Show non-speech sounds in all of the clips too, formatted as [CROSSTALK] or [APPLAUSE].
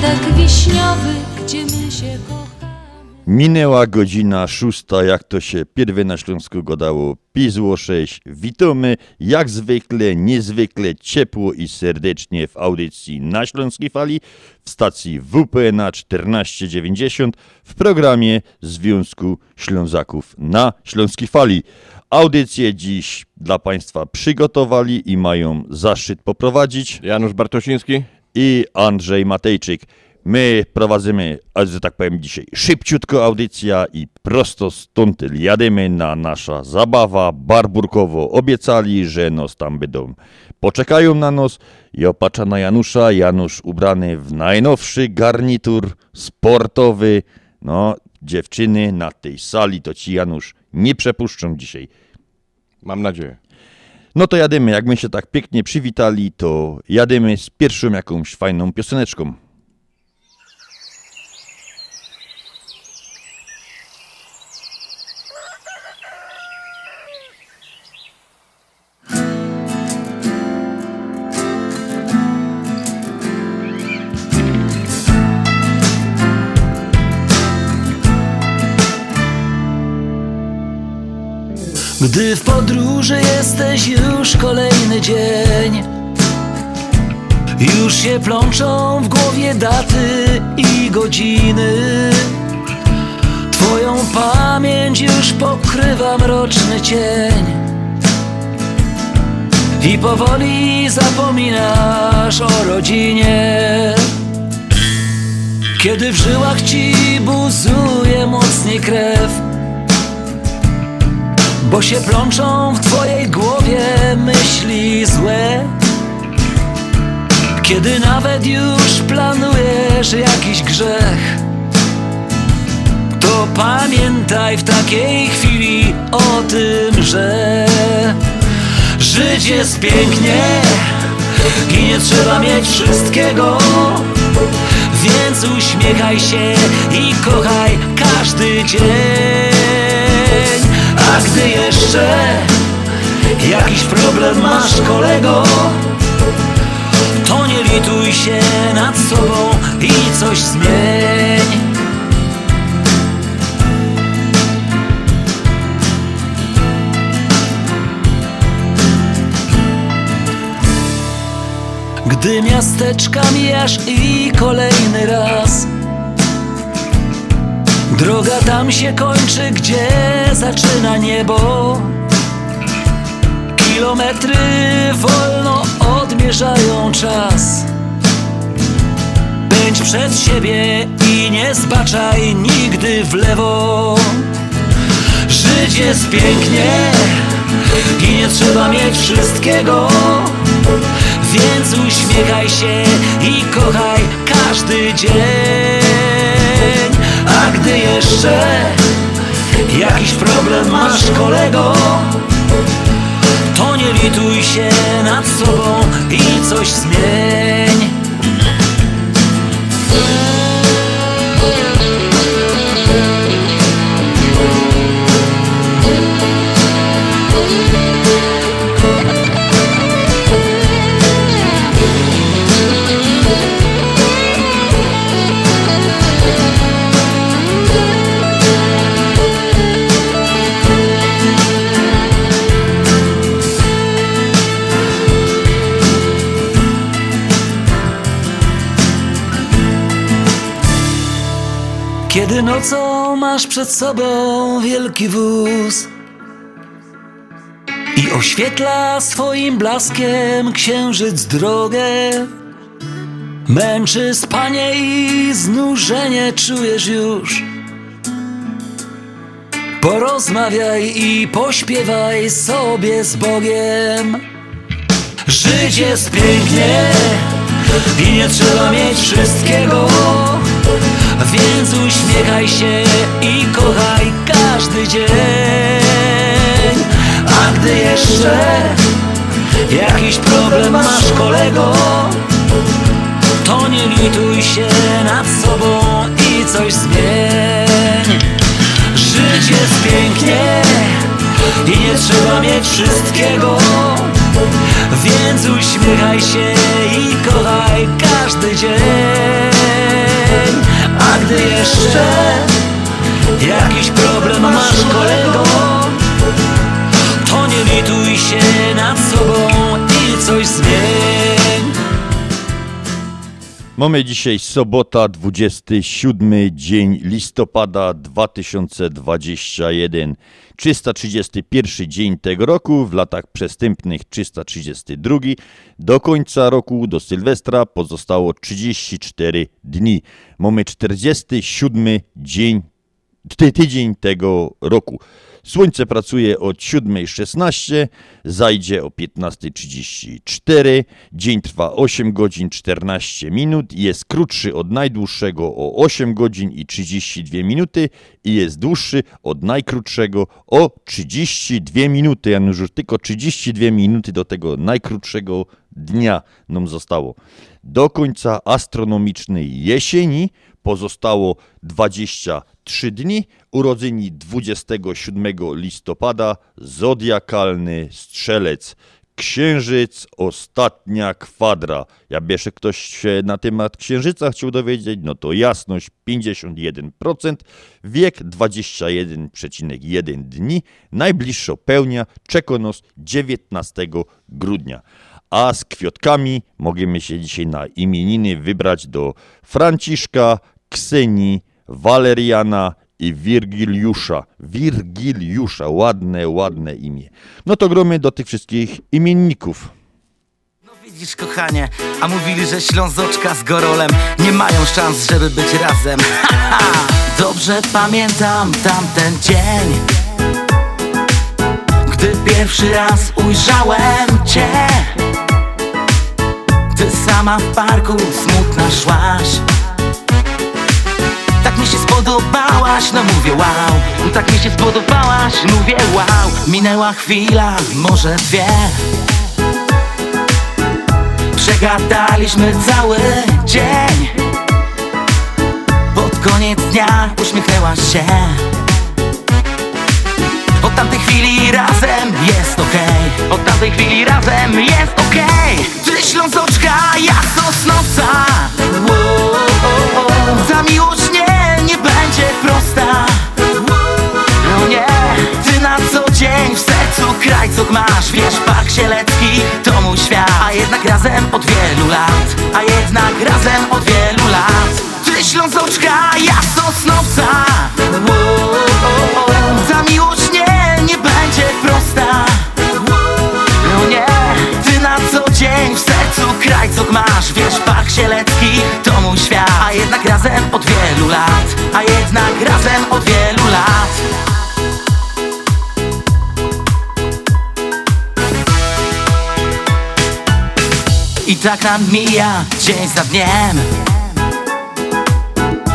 sadek wiśniowy, gdzie my się kochamy Minęła godzina szósta, jak to się pierwy na Śląsku gadało, pisło 6. Witamy jak zwykle, niezwykle ciepło i serdecznie w audycji na Śląskiej Fali w stacji WPNA 1490 w programie Związku Ślązaków na Śląskiej Fali. Audycję dziś dla Państwa przygotowali i mają zaszczyt poprowadzić Janusz Bartosiński. I Andrzej Matejczyk. My prowadzimy, że tak powiem dzisiaj, szybciutko audycja i prosto stąd jadymy na nasza zabawa. Barburkowo obiecali, że nos tam będą. Poczekają na nos i opacza na Janusza. Janusz ubrany w najnowszy garnitur sportowy. No, dziewczyny na tej sali to ci Janusz nie przepuszczą dzisiaj. Mam nadzieję. No to jadymy, jak my się tak pięknie przywitali, to jadymy z pierwszą jakąś fajną pioseneczką. Gdy w podróży jesteś już kolejny dzień Już się plączą w głowie daty i godziny. Twoją pamięć już pokrywa mroczny cień. I powoli zapominasz o rodzinie. Kiedy w żyłach ci buzuje mocniej krew bo się plączą w twojej głowie myśli złe. Kiedy nawet już planujesz jakiś grzech To pamiętaj w takiej chwili o tym, że Żyć jest pięknie i nie trzeba mieć wszystkiego. Więc uśmiechaj się i kochaj każdy dzień a gdy jeszcze? Jakiś problem masz kolego? To nie lituj się nad sobą i coś zmień. Gdy miasteczka mijasz i kolejny raz Droga tam się kończy, gdzie zaczyna niebo. Kilometry wolno odmierzają czas. Pędź przed siebie i nie zbaczaj nigdy w lewo. Żyć jest pięknie i nie trzeba mieć wszystkiego. Więc uśmiechaj się i kochaj każdy dzień gdy jeszcze Jakiś problem masz kolego To nie lituj się nad sobą i coś zmień nocą masz przed sobą wielki wóz. I oświetla swoim blaskiem księżyc drogę. Męczy spanie i znużenie czujesz już. Porozmawiaj i pośpiewaj sobie z Bogiem. Żyć jest pięknie i nie trzeba mieć wszystkiego Więc uśmiechaj się i kochaj każdy dzień. A gdy jeszcze jakiś problem masz kolego To nie lituj się nad sobą i coś zmień. Żyć jest pięknie i nie trzeba mieć wszystkiego. Więc uśmiechaj się i kochaj każdy dzień gdy jeszcze jakiś problem masz kolego To nie lituj się nad sobą i coś zmień Mamy dzisiaj sobota, 27 dzień listopada 2021. 331 dzień tego roku, w latach przestępnych 332. Do końca roku, do Sylwestra pozostało 34 dni. Mamy 47 dzień, ty- tydzień tego roku. Słońce pracuje od 7.16, zajdzie o 15.34, dzień trwa 8 godzin 14 minut jest krótszy od najdłuższego o 8 godzin i 32 minuty i jest dłuższy od najkrótszego o 32 minuty. Ja już tylko 32 minuty do tego najkrótszego dnia nam zostało. Do końca astronomicznej jesieni pozostało 23 dni. Urodzeni 27 listopada, zodiakalny strzelec. Księżyc, ostatnia kwadra. Ja jeszcze ktoś się na temat księżyca chciał dowiedzieć, no to jasność 51%, wiek 21,1 dni, najbliższa pełnia Czekonos 19 grudnia. A z kwiatkami możemy się dzisiaj na imieniny wybrać do Franciszka, Ksenii, Waleriana i Wirgiliusza. Wirgiliusza, ładne, ładne imię. No to gromy do tych wszystkich imienników. No widzisz kochanie, a mówili, że Ślązoczka z Gorolem nie mają szans, żeby być razem [LAUGHS] Haha, Dobrze pamiętam tamten dzień Gdy pierwszy raz ujrzałem Cię Ty sama w parku smutna szłaś. Tak mi się spodobałaś, no mówię wow. Tak mi się spodobałaś, mówię wow. Minęła chwila, może dwie. Przegadaliśmy cały dzień. Pod koniec dnia uśmiechnęłaś się. Od tamtej chwili razem jest okej. Od tamtej chwili razem jest okej. Ty Ślązoczka, ja Sosnowca. Ta miłość nie, nie będzie prosta. No nie, ty na co dzień w sercu krajców masz. Wiesz, Park Sielecki to mój świat. A jednak razem od wielu lat A jednak razem od wielu lat. Ty Ślązoczka, ja Sosnowca. Ta miłość nie, nie będzie prosta krajców masz Wiesz, Park Sielecki to mój świat. A jednak razem od wielu lat A jednak razem od wielu lat. I tak nam mija dzień za dniem.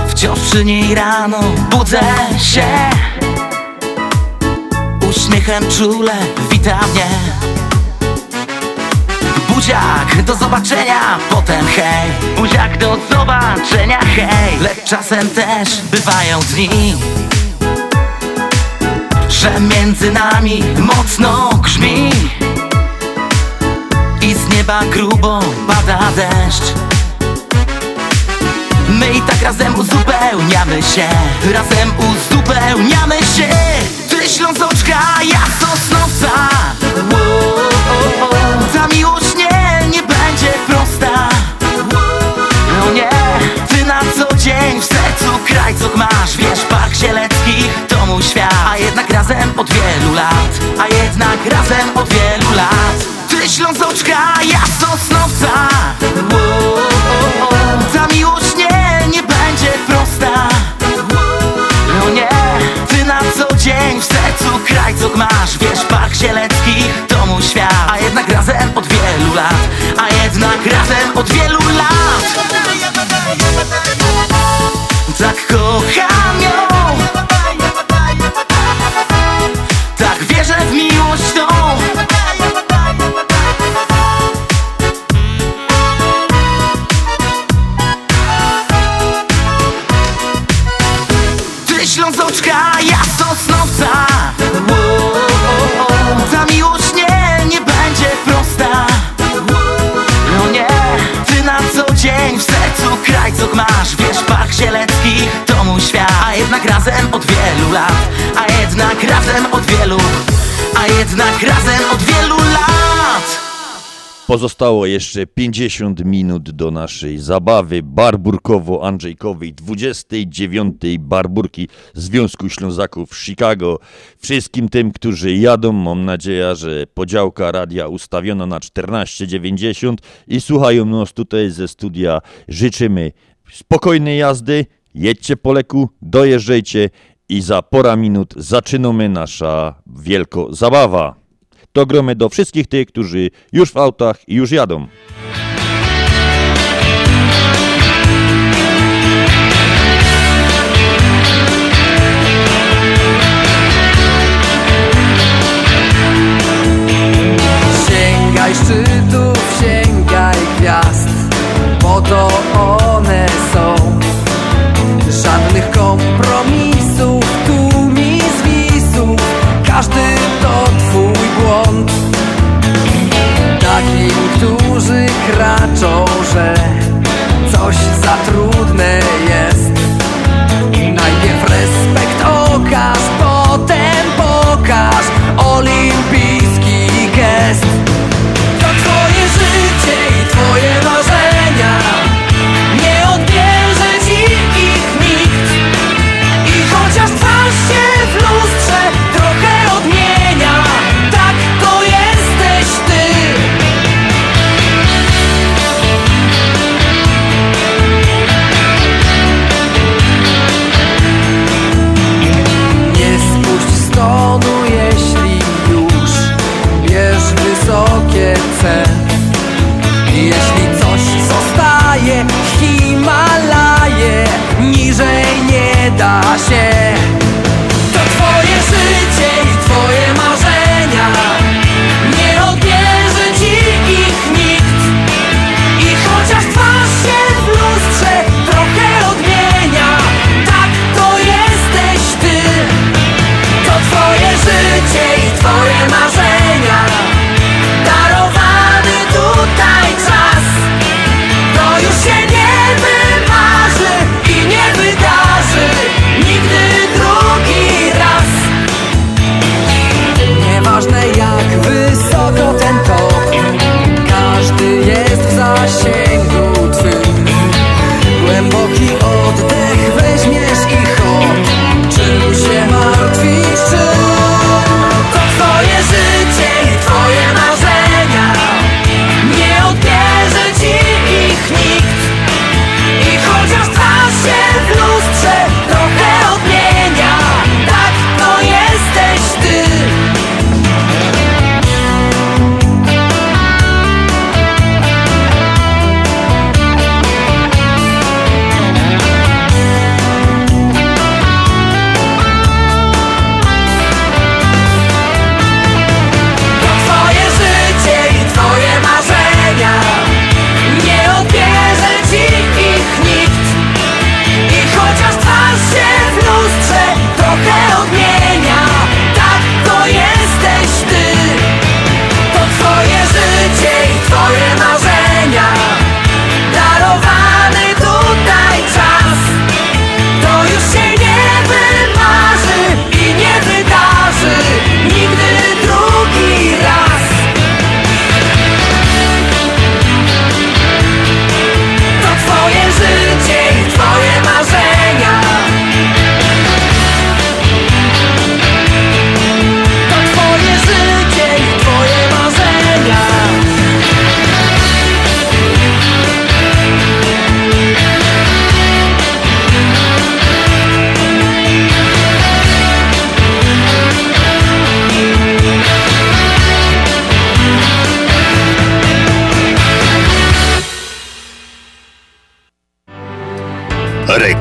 Wciąż przy niej rano budzę się. Uśmiechem czule wita mnie Buziak, do zobaczenia, potem hej. Buziak, do zobaczenia, hej. Lecz czasem też bywają dni Że między nami mocno grzmi. I z nieba grubo pada deszcz. My i tak razem uzupełniamy się. Razem uzupełniamy się. Ty Ślązoczka, ja Sosnowca. Ta miłość w sercu kraj co masz Wiesz, Park Zielecki to mój świat. A jednak razem od wielu lat A jednak razem od wielu lat. Ty Ślązoczka, ja Sosnowca. Ta miłość nie, nie będzie prosta. No nie, ty na co dzień w sercu kraj co masz Wiesz, Park Zielecki to mój świat. A jednak razem od wielu lat A jednak razem od wielu lat Tak kocham od wielu A jednak razem od wielu lat Pozostało jeszcze 50 minut do naszej zabawy barburkowo-andrzejkowej 29. barburki Związku Ślązaków Chicago. Wszystkim tym, którzy jadą, mam nadzieję, że podziałka radia ustawiono na 14,90 i słuchają nas tutaj ze studia. Życzymy spokojnej jazdy, jedźcie po leku, dojeżdżajcie i za pora minut zaczynamy nasza wielko zabawa. To gromy do wszystkich tych, którzy już w autach i już jadą. Sięgaj szczytów, sięgaj gwiazd, bo to one są. Żadnych kompromisów, każdy to twój błąd. Takim, którzy kraczą, że coś za trudne jest. Najpierw respekt okaż, potem pokaż olimpijski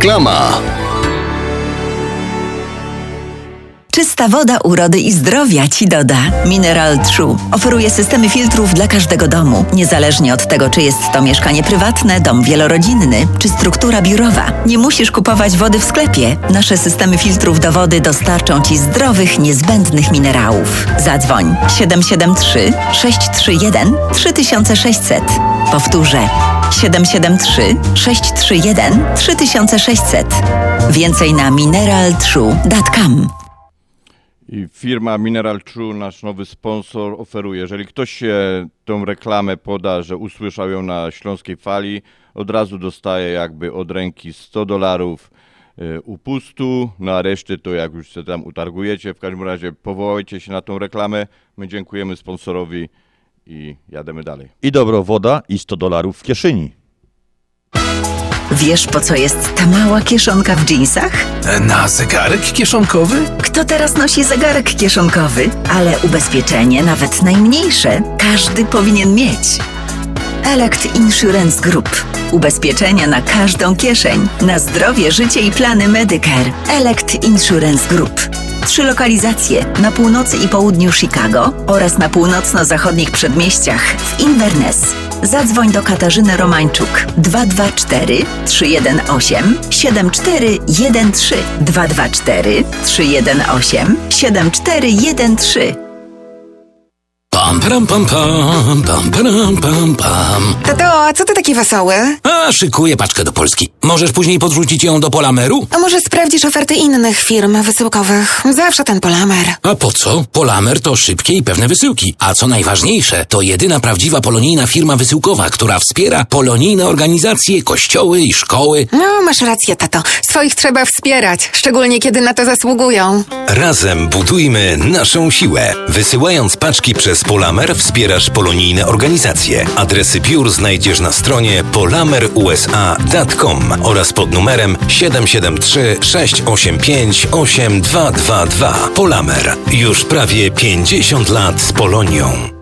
Reklama. Czysta woda urody i zdrowia ci doda. Mineral True oferuje systemy filtrów dla każdego domu, niezależnie od tego, czy jest to mieszkanie prywatne, dom wielorodzinny, czy struktura biurowa. Nie musisz kupować wody w sklepie. Nasze systemy filtrów do wody dostarczą ci zdrowych, niezbędnych minerałów. Zadzwoń 773 631 3600. Powtórzę 773 631 3600. Więcej na mineraltrue.com. I firma Mineral True, nasz nowy sponsor, oferuje. Jeżeli ktoś się tą reklamę poda, że usłyszał ją na śląskiej fali, od razu dostaje jakby od ręki 100 dolarów y, upustu, no a reszty to jak już się tam utargujecie. W każdym razie powołajcie się na tą reklamę. My dziękujemy sponsorowi i jademy dalej. I dobro woda i 100 dolarów w kieszeni. Wiesz, po co jest ta mała kieszonka w dżinsach? Na zegarek kieszonkowy? Kto teraz nosi zegarek kieszonkowy? Ale ubezpieczenie, nawet najmniejsze, każdy powinien mieć. Elect Insurance Group. Ubezpieczenia na każdą kieszeń. Na zdrowie, życie i plany Medicare. Elect Insurance Group. Trzy lokalizacje na północy i południu Chicago oraz na północno-zachodnich przedmieściach w Inverness. Zadzwoń do Katarzyny Romańczuk 224 318 7413 224 318 7413 Pam, pam, pam, pam, pam, pam, pam, pam. Tato, a co ty taki wesoły? A, szykuję paczkę do Polski. Możesz później podrzucić ją do Polameru? A może sprawdzisz oferty innych firm wysyłkowych? Zawsze ten Polamer. A po co? Polamer to szybkie i pewne wysyłki. A co najważniejsze, to jedyna prawdziwa polonijna firma wysyłkowa, która wspiera polonijne organizacje, kościoły i szkoły. No, masz rację, tato. Swoich trzeba wspierać, szczególnie kiedy na to zasługują. Razem budujmy naszą siłę. Wysyłając paczki przez Polamer wspierasz polonijne organizacje. Adresy biur znajdziesz na stronie polamerusa.com oraz pod numerem 773 685 8222. Polamer. Już prawie 50 lat z Polonią.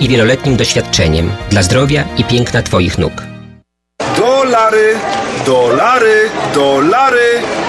i wieloletnim doświadczeniem dla zdrowia i piękna Twoich nóg. Dolary, dolary, dolary,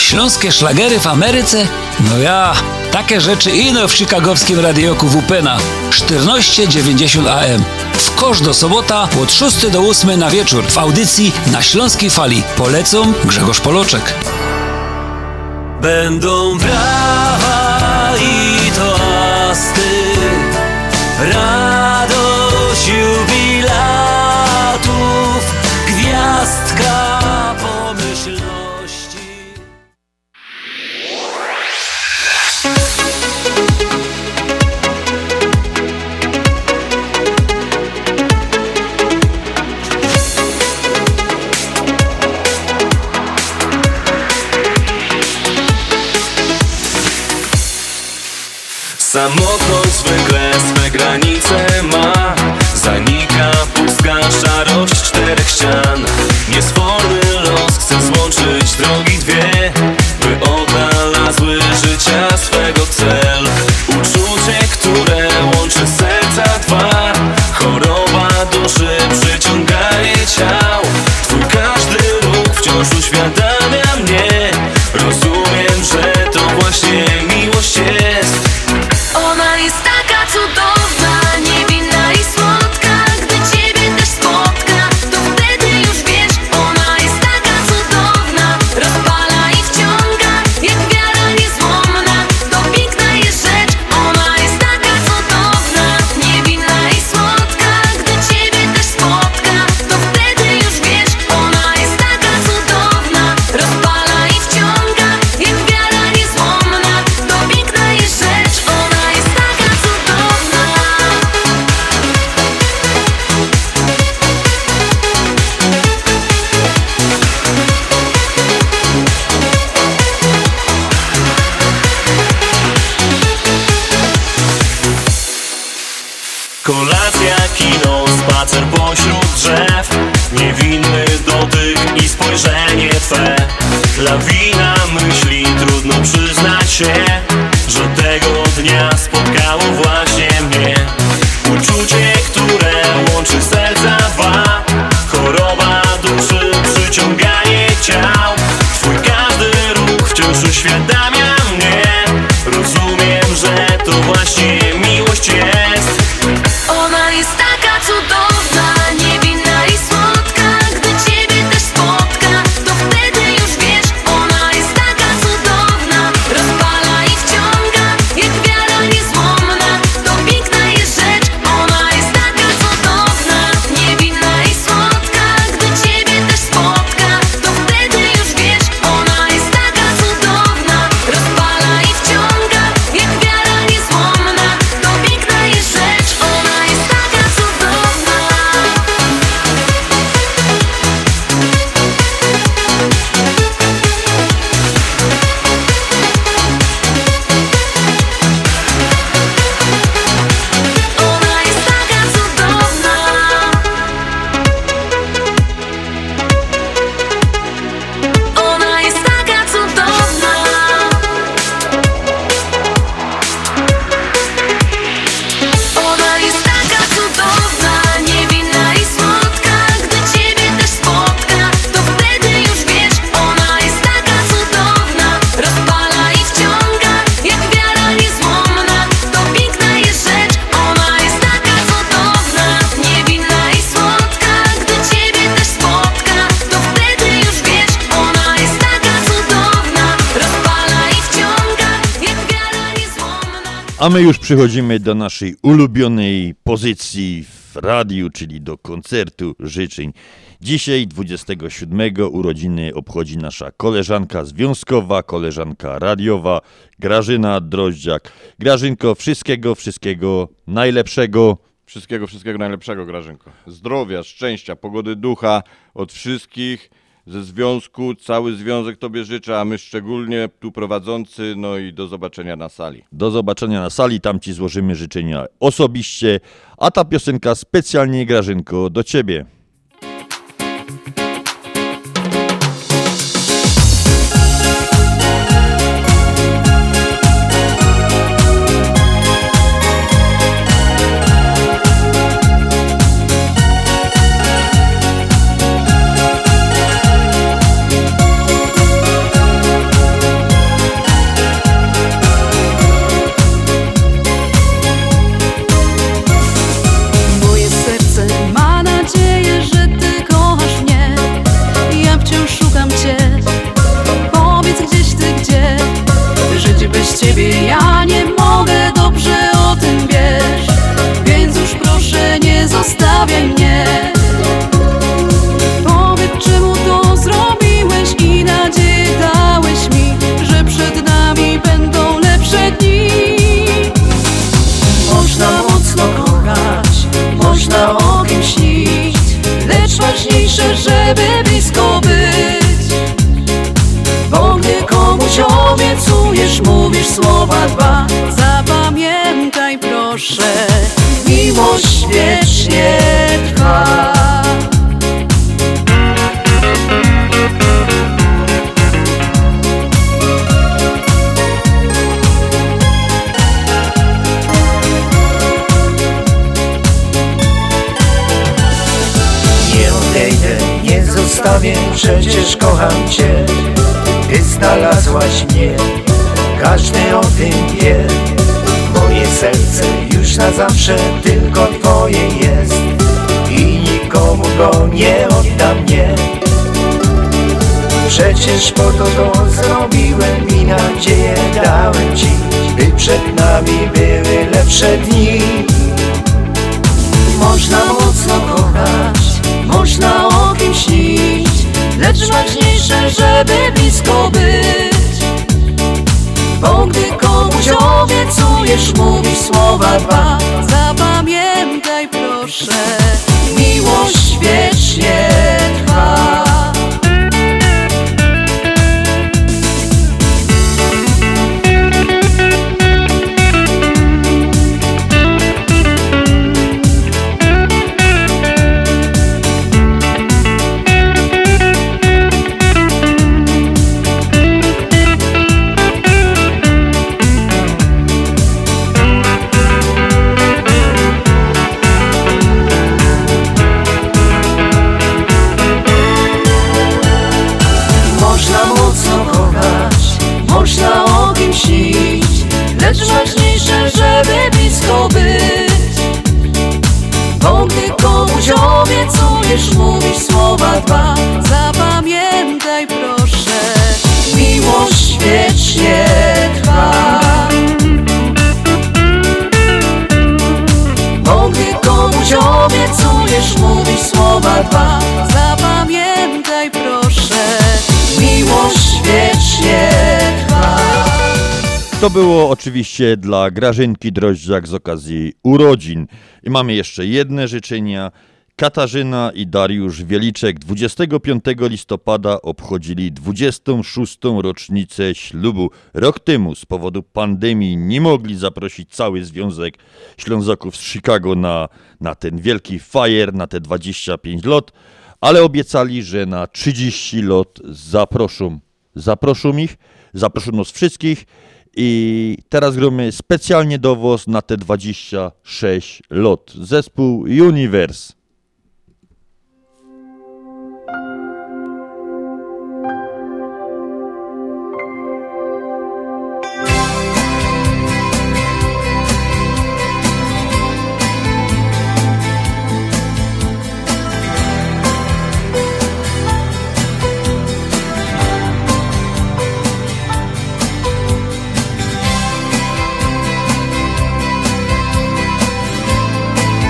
Śląskie szlagery w Ameryce? No ja, takie rzeczy ino w chicagowskim radioku WPNA 1490 AM. W kosz do sobota od 6 do 8 na wieczór w audycji na Śląskiej Fali. Polecą Grzegorz Poloczek. Będą brawa i toasty, Samotność zwykle swe granice ma. Zanika pustka szarość czterech ścian. Niesforny los chce złączyć drogi dwie By odnalazły życia swego cel. Uczucie, które łączy serca dwa. Choroba duszy, przyciąganie ciał. Twój każdy ruch wciąż uświadamia myśli, trudno przyznać się Że tego dnia spotkało właśnie A my już przychodzimy do naszej ulubionej pozycji w radiu, czyli do koncertu życzeń. Dzisiaj, 27, urodziny obchodzi nasza koleżanka związkowa, koleżanka radiowa, Grażyna Droździak. Grażynko, wszystkiego, wszystkiego najlepszego. Wszystkiego, wszystkiego najlepszego, Grażynko. Zdrowia, szczęścia, pogody ducha od wszystkich ze związku. Cały związek Tobie życzę, a my szczególnie tu prowadzący. No i do zobaczenia na sali. Do zobaczenia na sali, tam Ci złożymy życzenia osobiście, a ta piosenka specjalnie, Grażynko, do Ciebie. Proszę Miłość wiecznie trwa. Nie odejdę, nie zostawię, przecież kocham Cię. Ty znalazłaś mnie, każdy o tym wie. Moje serce na zawsze tylko Twoje jest. I nikomu go nie oddam, nie Przecież po to to zrobiłem i nadzieję dałem Ci By przed nami były lepsze dni. Można mocno kochać, można o kimś śnić Lecz ważniejsze, żeby blisko być komuś obiecujesz, mówisz słowa dwa. Zapamiętaj proszę, miłość wiecznie To było oczywiście dla Grażynki Droździak z okazji urodzin. I mamy jeszcze jedne życzenia. Katarzyna i Dariusz Wieliczek 25 listopada obchodzili 26. rocznicę ślubu. Rok temu z powodu pandemii nie mogli zaprosić cały Związek Ślązaków z Chicago na, na ten wielki fire, na te 25 lot, ale obiecali, że na 30 lot zaproszą. Zaproszą ich, zaproszą nas wszystkich i teraz gramy specjalnie dowóz na te 26 lot. Zespół Universe.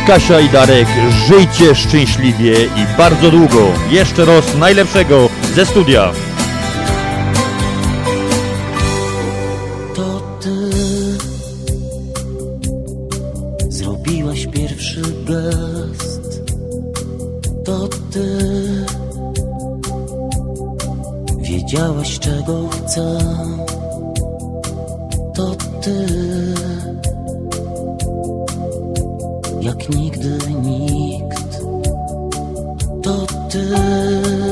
Kasia i Darek, żyjcie szczęśliwie i bardzo długo. Jeszcze raz najlepszego ze studia. To ty zrobiłaś pierwszy gest. To ty wiedziałaś czego chcę. To ty jak nigdy nikt. To ty.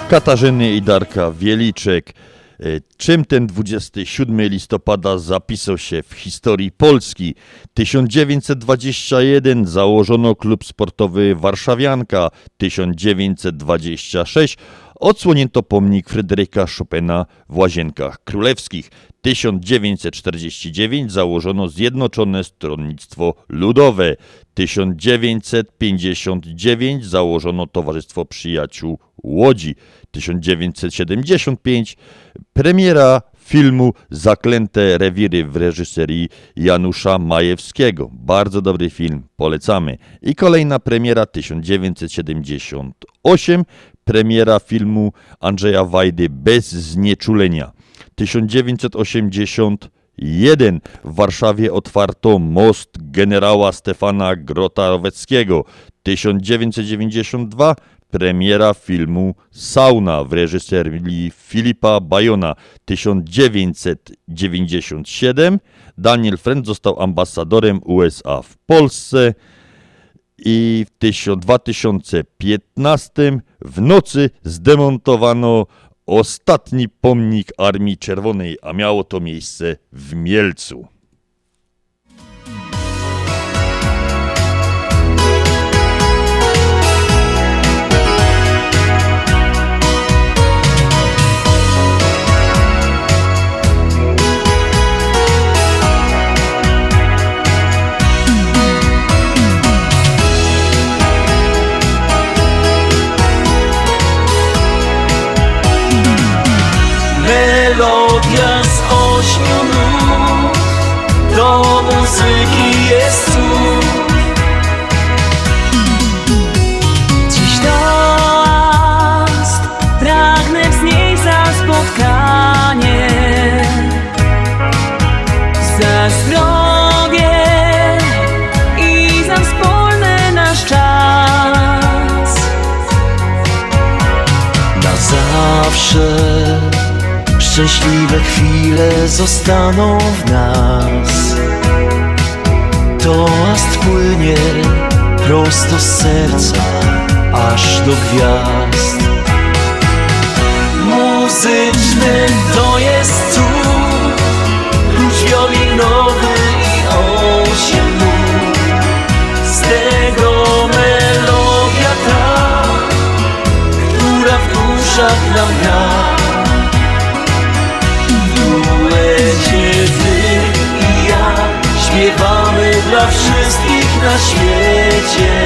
Katarzyny i Darka Wieliczek. E, Czym ten 27 listopada zapisał się w historii Polski? 1921 założono klub sportowy Warszawianka. 1926 odsłonięto pomnik Fryderyka Chopina w Łazienkach Królewskich. 1949 założono Zjednoczone Stronnictwo Ludowe. 1959 założono Towarzystwo Przyjaciół Łodzi. 1975 premiera filmu Zaklęte rewiry w reżyserii Janusza Majewskiego. Bardzo dobry film, polecamy. I kolejna premiera 1978, premiera filmu Andrzeja Wajdy Bez znieczulenia. 1981 w Warszawie otwarto most generała Stefana Grotaroweckiego. 1992 premiera filmu Sauna w reżyserii Filipa Bajona. 1997 Daniel Friend został ambasadorem USA w Polsce i w 2015 w nocy zdemontowano ostatni pomnik Armii Czerwonej, a miało to miejsce w Mielcu. Melodia z ośmiu Do muzyki jest szczęśliwe chwile zostaną w nas. Toast płynie prosto z serca, aż do gwiazd. Muzyczny to jest cud, klucz wiolinowy i osiem. Z tego melodia ta, która w duszach nam gra. Dla wszystkich na świecie.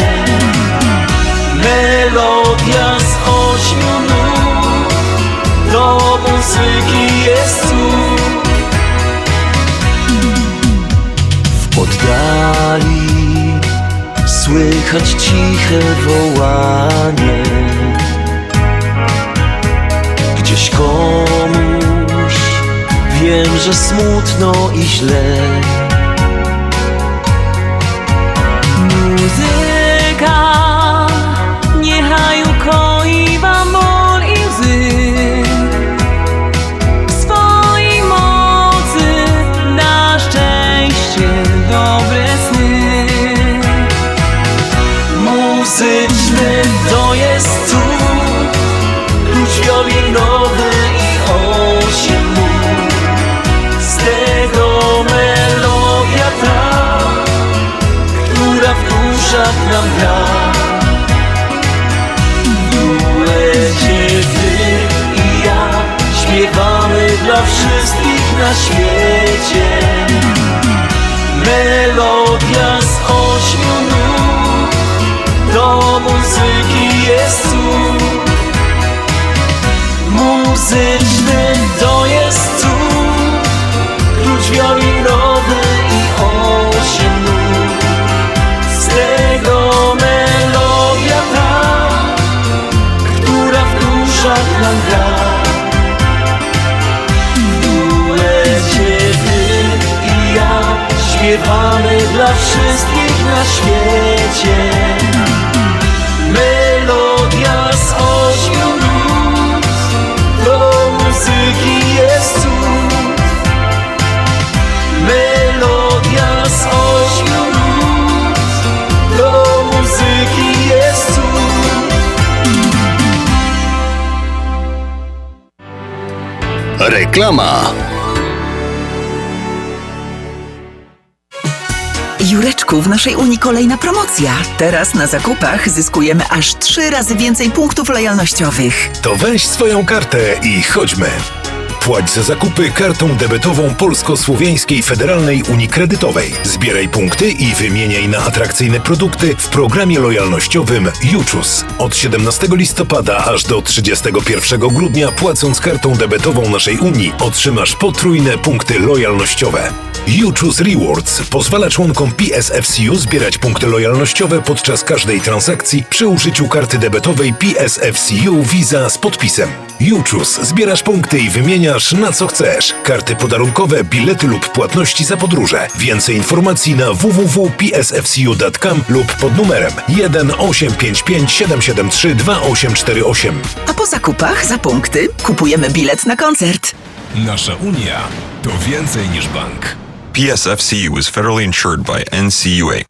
Melodia z ośmiu nut do muzyki jest. W oddali słychać ciche wołanie. Gdzieś komuś wiem, że smutno i źle. Muzyka na świecie. Melodia z ośmiu nut do muzyki jest cud. Muzyczny na świecie. Melodia z ośmiu nut do muzyki jest. Melodia do muzyki. Reklama. W naszej Unii kolejna promocja. Teraz na zakupach zyskujemy aż trzy razy więcej punktów lojalnościowych. To weź swoją kartę i chodźmy. Płać za zakupy kartą debetową Polsko-Słowiańskiej Federalnej Unii Kredytowej. Zbieraj punkty i wymieniaj na atrakcyjne produkty w programie lojalnościowym Juczus. Od 17 listopada aż do 31 grudnia płacąc kartą debetową naszej Unii otrzymasz potrójne punkty lojalnościowe. Juczus Rewards pozwala członkom PSFCU zbierać punkty lojalnościowe podczas każdej transakcji przy użyciu karty debetowej PSFCU Visa z podpisem. Juczus zbierasz punkty i wymieniasz na co chcesz. Karty podarunkowe, bilety lub płatności za podróże. Więcej informacji na www.psfcu.com lub pod numerem 1 855 773 2848. A po zakupach za punkty kupujemy bilet na koncert. Nasza Unia to więcej niż bank. PSFCU is federally insured by NCUA.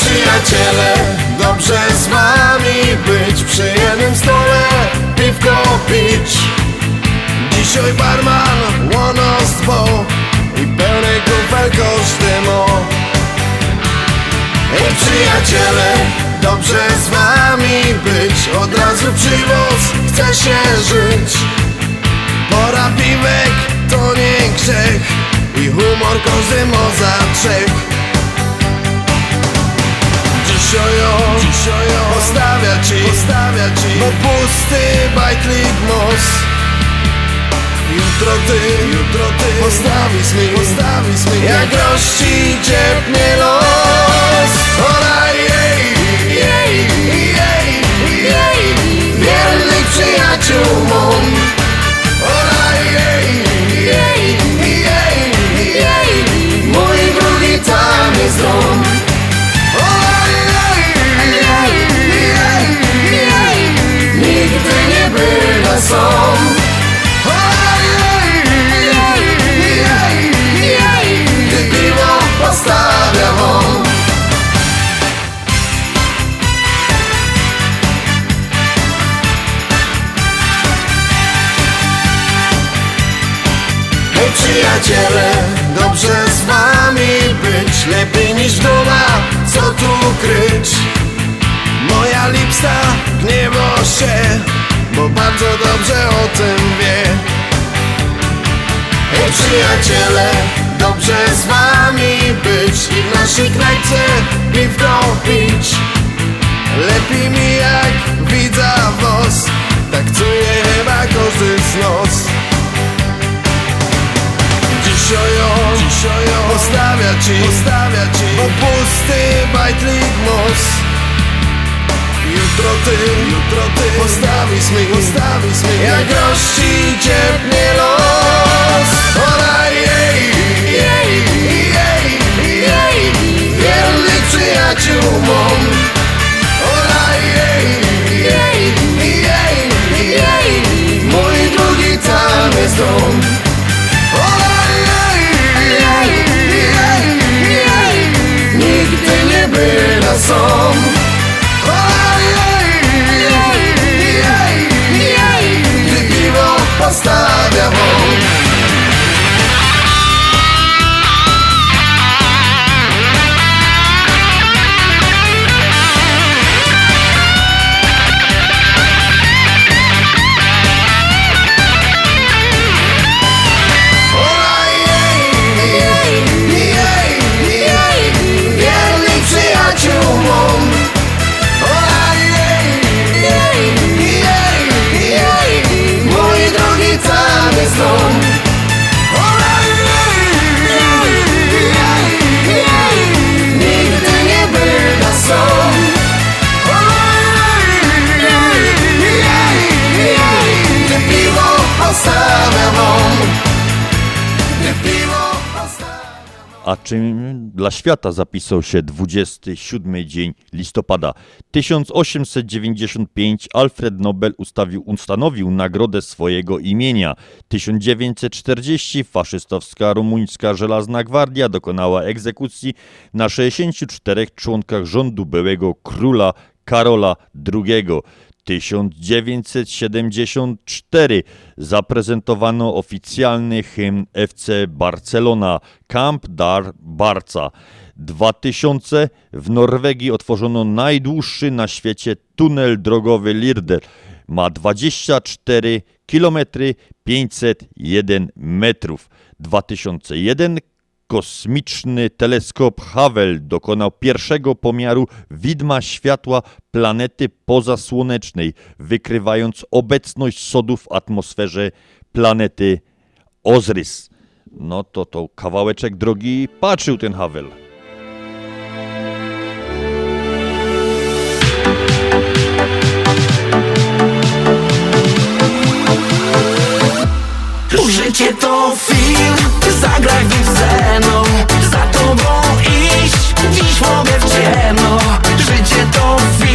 przyjaciele, dobrze z wami być Przy jednym stole piwko pić. Dzisiaj barman łonostwo I pełny kufel kosztymo Hej przyjaciele, dobrze z wami być Od razu przywóz, chce się żyć. Pora piwek to nie grzech I humor każdy ma za trzech Dzisiojo, dzisiojo Postawia ci, postawia ci. Bo pusty bajtlik nos Jutro ty, jutro ty. Postawisz mi, postawisz mi. Jak rości ciepnie los. Ona jej, jej, jej, jej. Wiernych przyjaciół mą Hej przyjaciele, dobrze z wami być Lepiej niż duma, co tu kryć? Moja lipsta gniewa się Bo bardzo dobrze o tym wie. Hej przyjaciele, dobrze z wami być I w naszej knajpce piwko pić Lepiej mi jak widza was Tak czuje chyba każdy z nos. Dzisiojo, dzisiojo Postawia ci, postawia ci. Bo pusty bajtlik most Jutro ty, jutro ty Postawisz mi, postawisz mi Jak rości ciepnie los Ona jej, jej, jej, jej Wiernych przyjaciół mą Ona jej, jej, jej, jej Mój drugi jest dom Ona jej, jej, jej, jej Nigdy nie była są A czym dla świata zapisał się 27 dzień listopada 1895 Alfred Nobel ustawił, ustanowił nagrodę swojego imienia. 1940 faszystowska rumuńska żelazna gwardia dokonała egzekucji na 64 członkach rządu byłego króla Karola II. 1974 zaprezentowano oficjalny hymn FC Barcelona Camp Dar Barca. 2000 w Norwegii otworzono najdłuższy na świecie tunel drogowy Lirder. Ma 24 km 501 metrów. 2001 kosmiczny teleskop Hubble dokonał pierwszego pomiaru widma światła planety pozasłonecznej, wykrywając obecność sodu w atmosferze planety Ozrys. No to to kawałeczek drogi patrzył ten Hubble. Życie to film, zagraj w nim ze mną. Za tobą iść, dziś mogę w ciemno. Życie to film,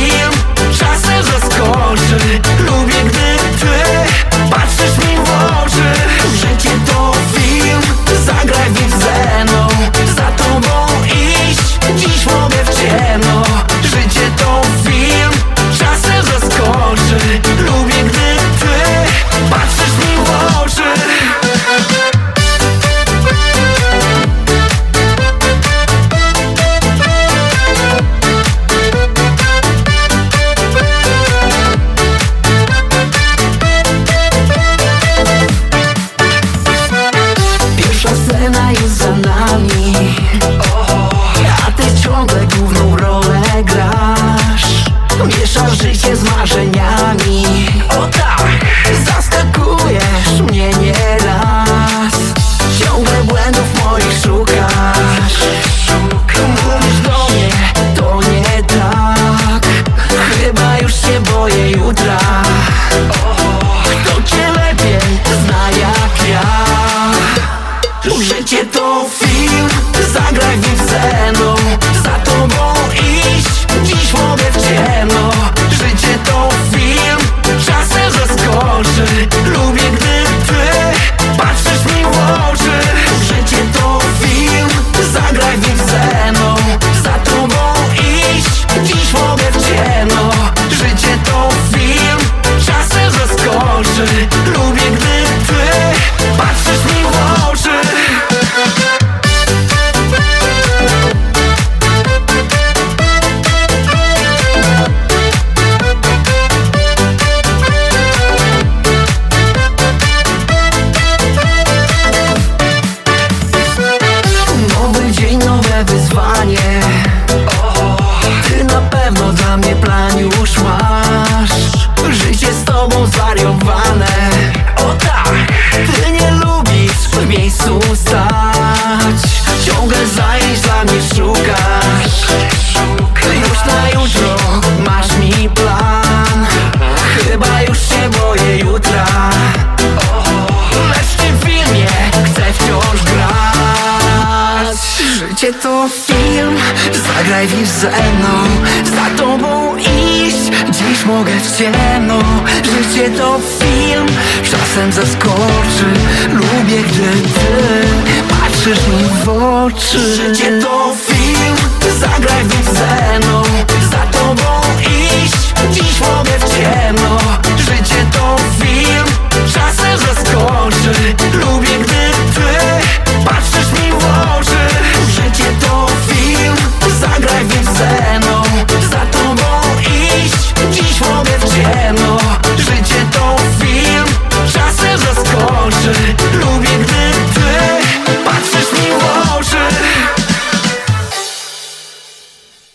to film, zagraj nim ze mną. Za tobą iść, dziś mogę w ciemno. Życie to film, czasem zaskoczy. Lubię gdy ty patrzysz mi w oczy. Życie to film, zagraj nim ze mną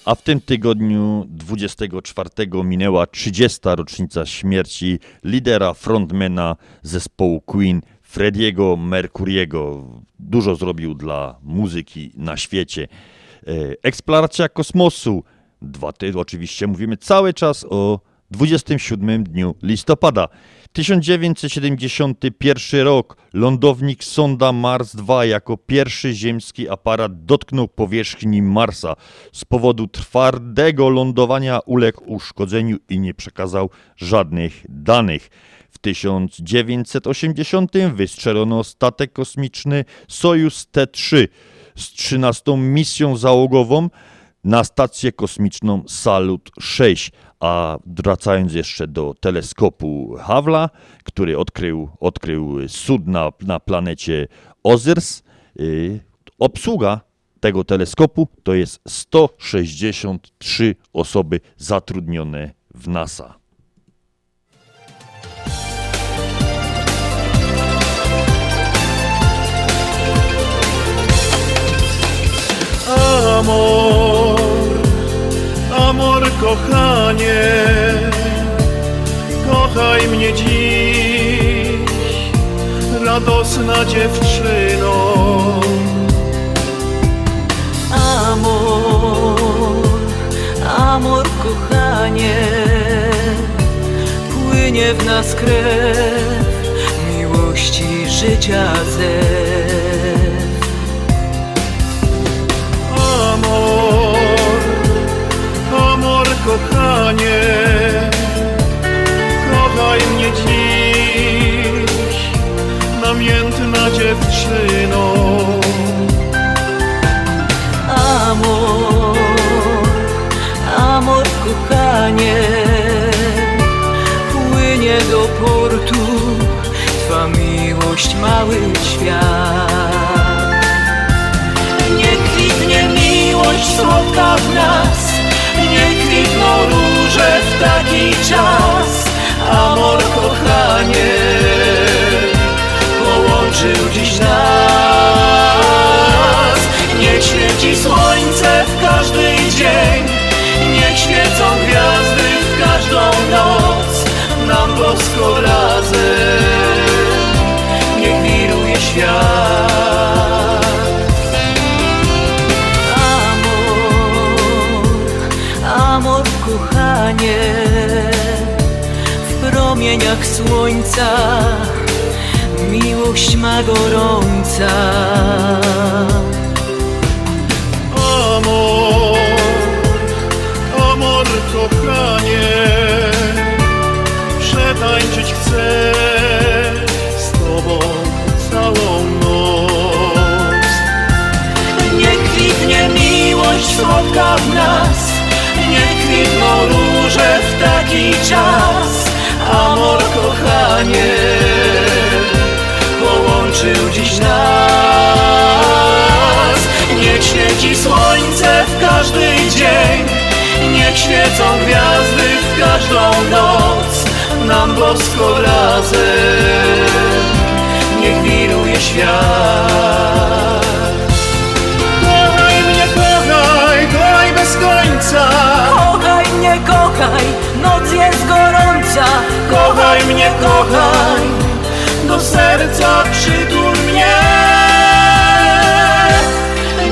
A w tym tygodniu 24 minęła 30. rocznica śmierci lidera frontmana zespołu Queen, Frediego Mercuriego. Dużo zrobił dla muzyki na świecie. E, Eksploracja kosmosu. Dwa ty, oczywiście mówimy cały czas o 27 dniu listopada. 1971 rok. Lądownik sonda Mars 2 jako pierwszy ziemski aparat dotknął powierzchni Marsa. Z powodu twardego lądowania uległ uszkodzeniu i nie przekazał żadnych danych. W 1980 wystrzelono statek kosmiczny Sojus T-3 z 13 misją załogową na stację kosmiczną Salut 6. A wracając jeszcze do teleskopu Havla, który odkrył, odkrył cud na, planecie Ozyrs, yy, obsługa tego teleskopu to jest 163 osoby zatrudnione w NASA. Amor, amor kochanie, kochaj mnie dziś, radosna dziewczyno. Amor, amor kochanie, płynie w nas krew miłości życia zew. Kochanie, kochaj mnie dziś, namiętna dziewczyno. Amor, amor kochanie, płynie do portu Twa miłość mały świat. Nie kwitnie miłość słodka w nas, nie kwitną róże w taki czas. Amor kochanie, połączył dziś nas. Niech świeci słońce promieniach słońca miłość ma gorąca. Amor, amor kochanie, przetańczyć chcę z Tobą całą noc. Nie kwitnie miłość w kochanie, połączył dziś nas. Niech świeci słońce w każdy dzień, niech świecą gwiazdy w każdą noc, nam bosko razem, niech wiruje świat. Kochaj mnie, kochaj, do serca przytul mnie.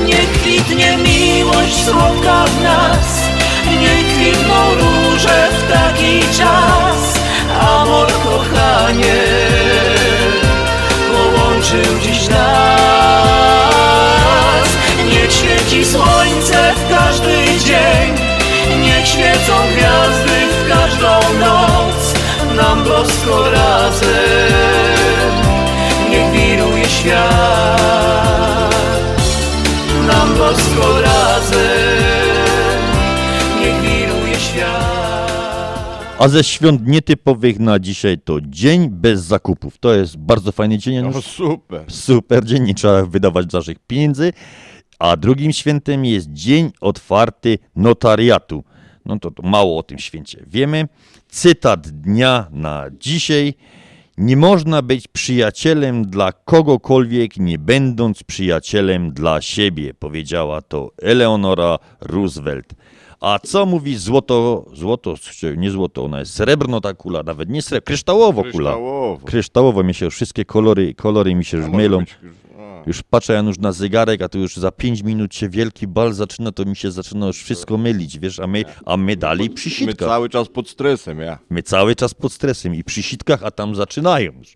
Nie kwitnie miłość słodka w nas, nie kwitną róże w taki czas. Amor kochanie, połączył dziś nas. Niech świeci słońce w każdy dzień, niech świecą gwiazdy w każdą noc, nam bosko razem, niech wiruje świat. Nam bosko razem, niech wiruje świat. A ze świąt nietypowych na dzisiaj to dzień bez zakupów. To jest bardzo fajny dzień. No super. Super dzień, nie trzeba wydawać naszych pieniędzy. A drugim świętem jest dzień otwarty notariatu. No to, to mało o tym święcie wiemy. Cytat dnia na dzisiaj. Nie można być przyjacielem dla kogokolwiek, nie będąc przyjacielem dla siebie, powiedziała to Eleonora Roosevelt. A co mówi złoto, złoto, nie złoto, ona jest srebrno ta kula, nawet nie srebrno, kryształowo kula. Kryształowo. Kryształowo mi się już wszystkie kolory, kolory mi się już mylą. być. Już patrzę Janusz na zegarek, a tu już za 5 minut się wielki bal zaczyna, to mi się zaczyna już wszystko mylić, wiesz, a my, a my dalej przy My sitkach. cały czas pod stresem, ja. My cały czas pod stresem i przy sitkach, a tam zaczynają już.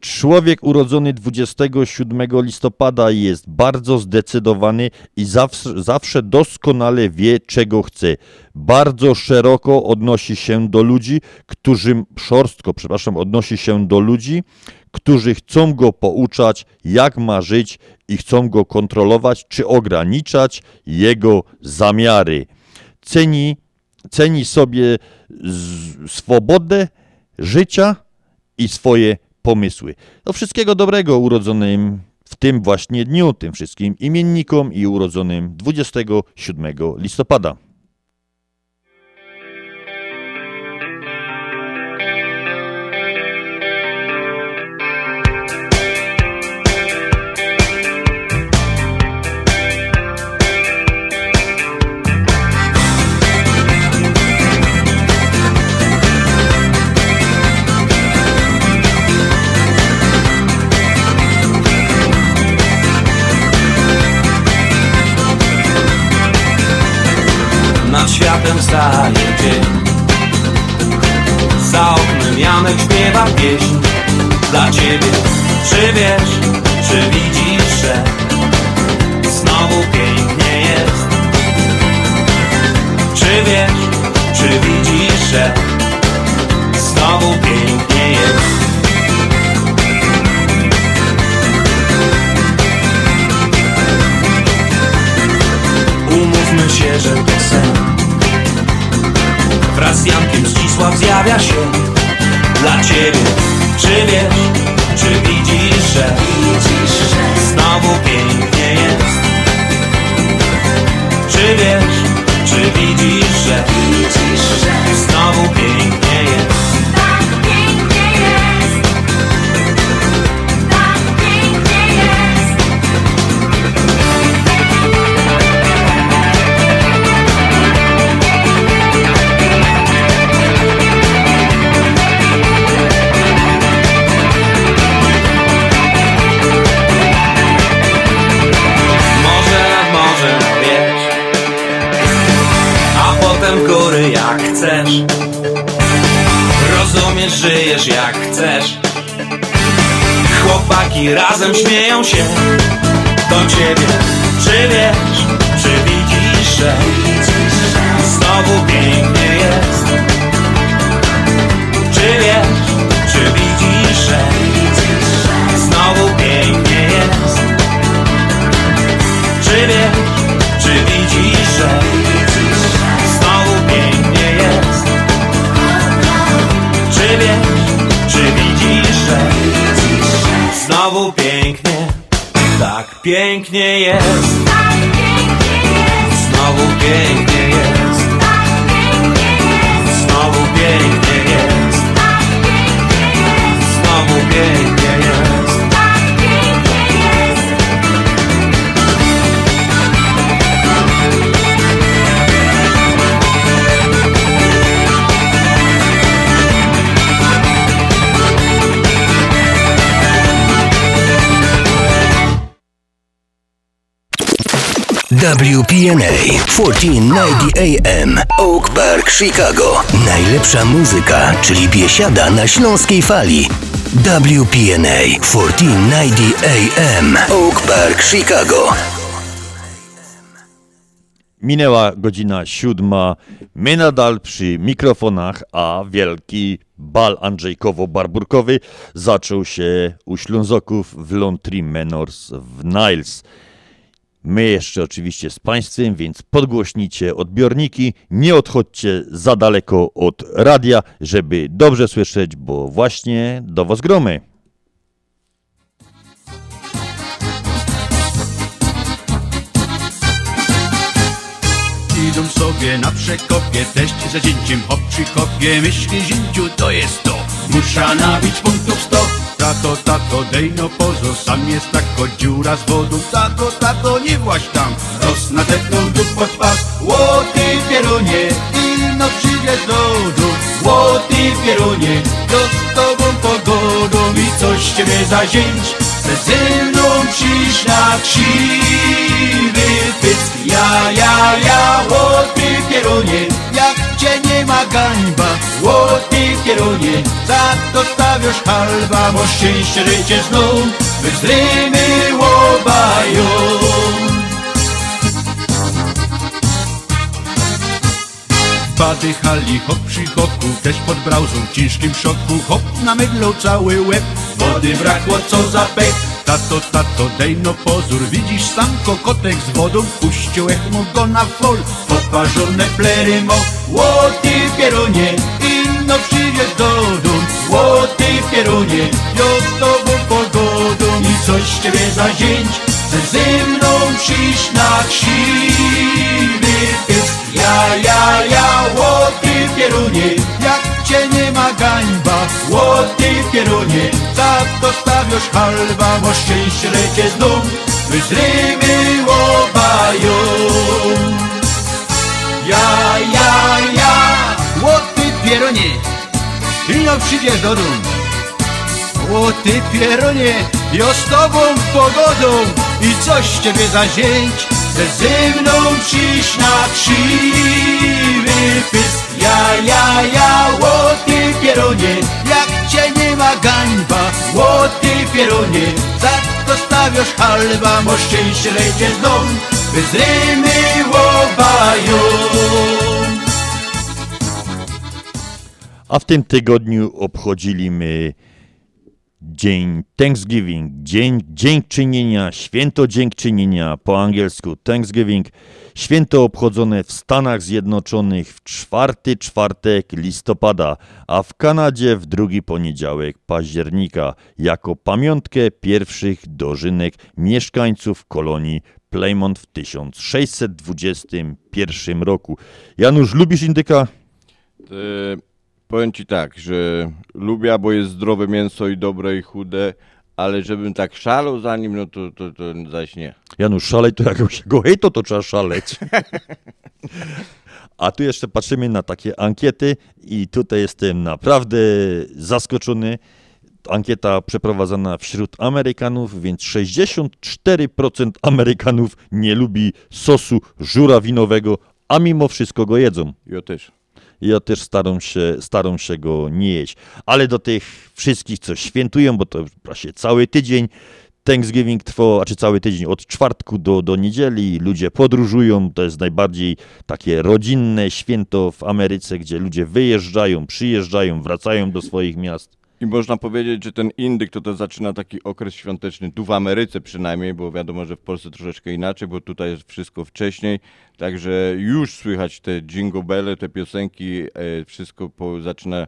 Człowiek urodzony 27 listopada jest bardzo zdecydowany i zawsze, zawsze doskonale wie, czego chce. Bardzo szeroko odnosi się do ludzi, którzy, szorstko, przepraszam, odnosi się do ludzi, którzy chcą go pouczać, jak ma żyć i chcą go kontrolować czy ograniczać jego zamiary. Ceni, ceni sobie swobodę życia i swoje pomysły. Do wszystkiego dobrego urodzonym w tym właśnie dniu, tym wszystkim imiennikom i urodzonym 27 listopada. Czy wiesz, razem śmieją pięknie jest? WPNA 1490 AM Oak Park, Chicago. Najlepsza muzyka, czyli biesiada na śląskiej fali. WPNA 1490 AM Oak Park, Chicago. Minęła godzina siódma. My nadal przy mikrofonach, a wielki bal Andrzejkowo-Barburkowy zaczął się u Ślązoków w Lontry Menors w Niles. My jeszcze oczywiście z Państwem, więc podgłośnijcie odbiorniki. Nie odchodźcie za daleko od radia, żeby dobrze słyszeć, bo właśnie do Was gromy. Idą sobie na przekopie, teść za zięciem hop przy kopie Myśli zięciu to jest to, musza nabić punktów sto Tato, tato, dej no pozo, sam jest tako dziura z wodą Tato, tato, nie właś tam, roz nadepnął tu pod pas Łoty pierunie, ino przyjdziesz do domu Łoty pierunie, to z tobą pogodą. I coś ciebie za zięć, ze ze mną przyjść na krzywy pysk. Ja, ja, ja, łoty pierunie, jak cię nie ma gańba. Łoty pierunie, za to stawiasz halba Bo szczęście życie znów, wyzrymy łobają. Bady hali, hop przy hoku, też pod brauzą w ciężkim szoku Hop na mydlą cały łeb, wody brakło co za pech Tato, tato, dej no pozór, widzisz sam kokotek z wodą Puścił mu go na fol, poparzone plery mo Łoty pierunie, inno przyjdziesz do dum Łoty pierunie, jo z tobą pogodą I coś z ciebie za zięć, ze ze mną przyjść na krzywy pysk Ja, ja, ja, łoty pierunie, jak cię nie ma gańba. Łoty pierunie, już halwa, bo szczęście lecie znów Wyzrymy łobają Ja, ja, ja Łoty pieronie Pilno przyjdziesz do dum O ty pieronie Ja z tobą pogodą I coś z ciebie zazięć Ze ze mną przyjść na krzywy pysk. Ja, ja, ja Łoty pieronie Jak gańba, młody pierunie Za to stawiasz halba, bo szczęście lejdzie z dom By z łobają A w tym tygodniu obchodziliśmy Dzień Thanksgiving, Dzień Dziękczynienia, Święto Dziękczynienia, po angielsku Thanksgiving, święto obchodzone w Stanach Zjednoczonych w czwarty czwartek listopada, a w Kanadzie w drugi poniedziałek października, jako pamiątkę pierwszych dożynek mieszkańców kolonii Plymouth w 1621 roku. Janusz, lubisz indyka? E, powiem ci tak, że lubię, bo jest zdrowe mięso i dobre i chude, ale żebym tak szalał za nim, no to, to, to zaś nie. Janusz, szalej to jak się go hej, to to trzeba szaleć. [LAUGHS] A tu jeszcze patrzymy na takie ankiety i tutaj jestem naprawdę zaskoczony. Ankieta przeprowadzona wśród Amerykanów, więc 64% Amerykanów nie lubi sosu żurawinowego, a mimo wszystko go jedzą. Ja też. Ja też staram się, staram się go nie jeść. Ale do tych wszystkich, co świętują, bo to właśnie cały tydzień Thanksgiving trwa, czy cały tydzień od czwartku do, do niedzieli, ludzie podróżują, to jest najbardziej takie rodzinne święto w Ameryce, gdzie ludzie wyjeżdżają, przyjeżdżają, wracają do swoich miast. I można powiedzieć, że ten indyk to, to zaczyna taki okres świąteczny, tu w Ameryce przynajmniej, bo wiadomo, że w Polsce troszeczkę inaczej, bo tutaj jest wszystko wcześniej, także już słychać te jingle belle, te piosenki, e, wszystko po, zaczyna,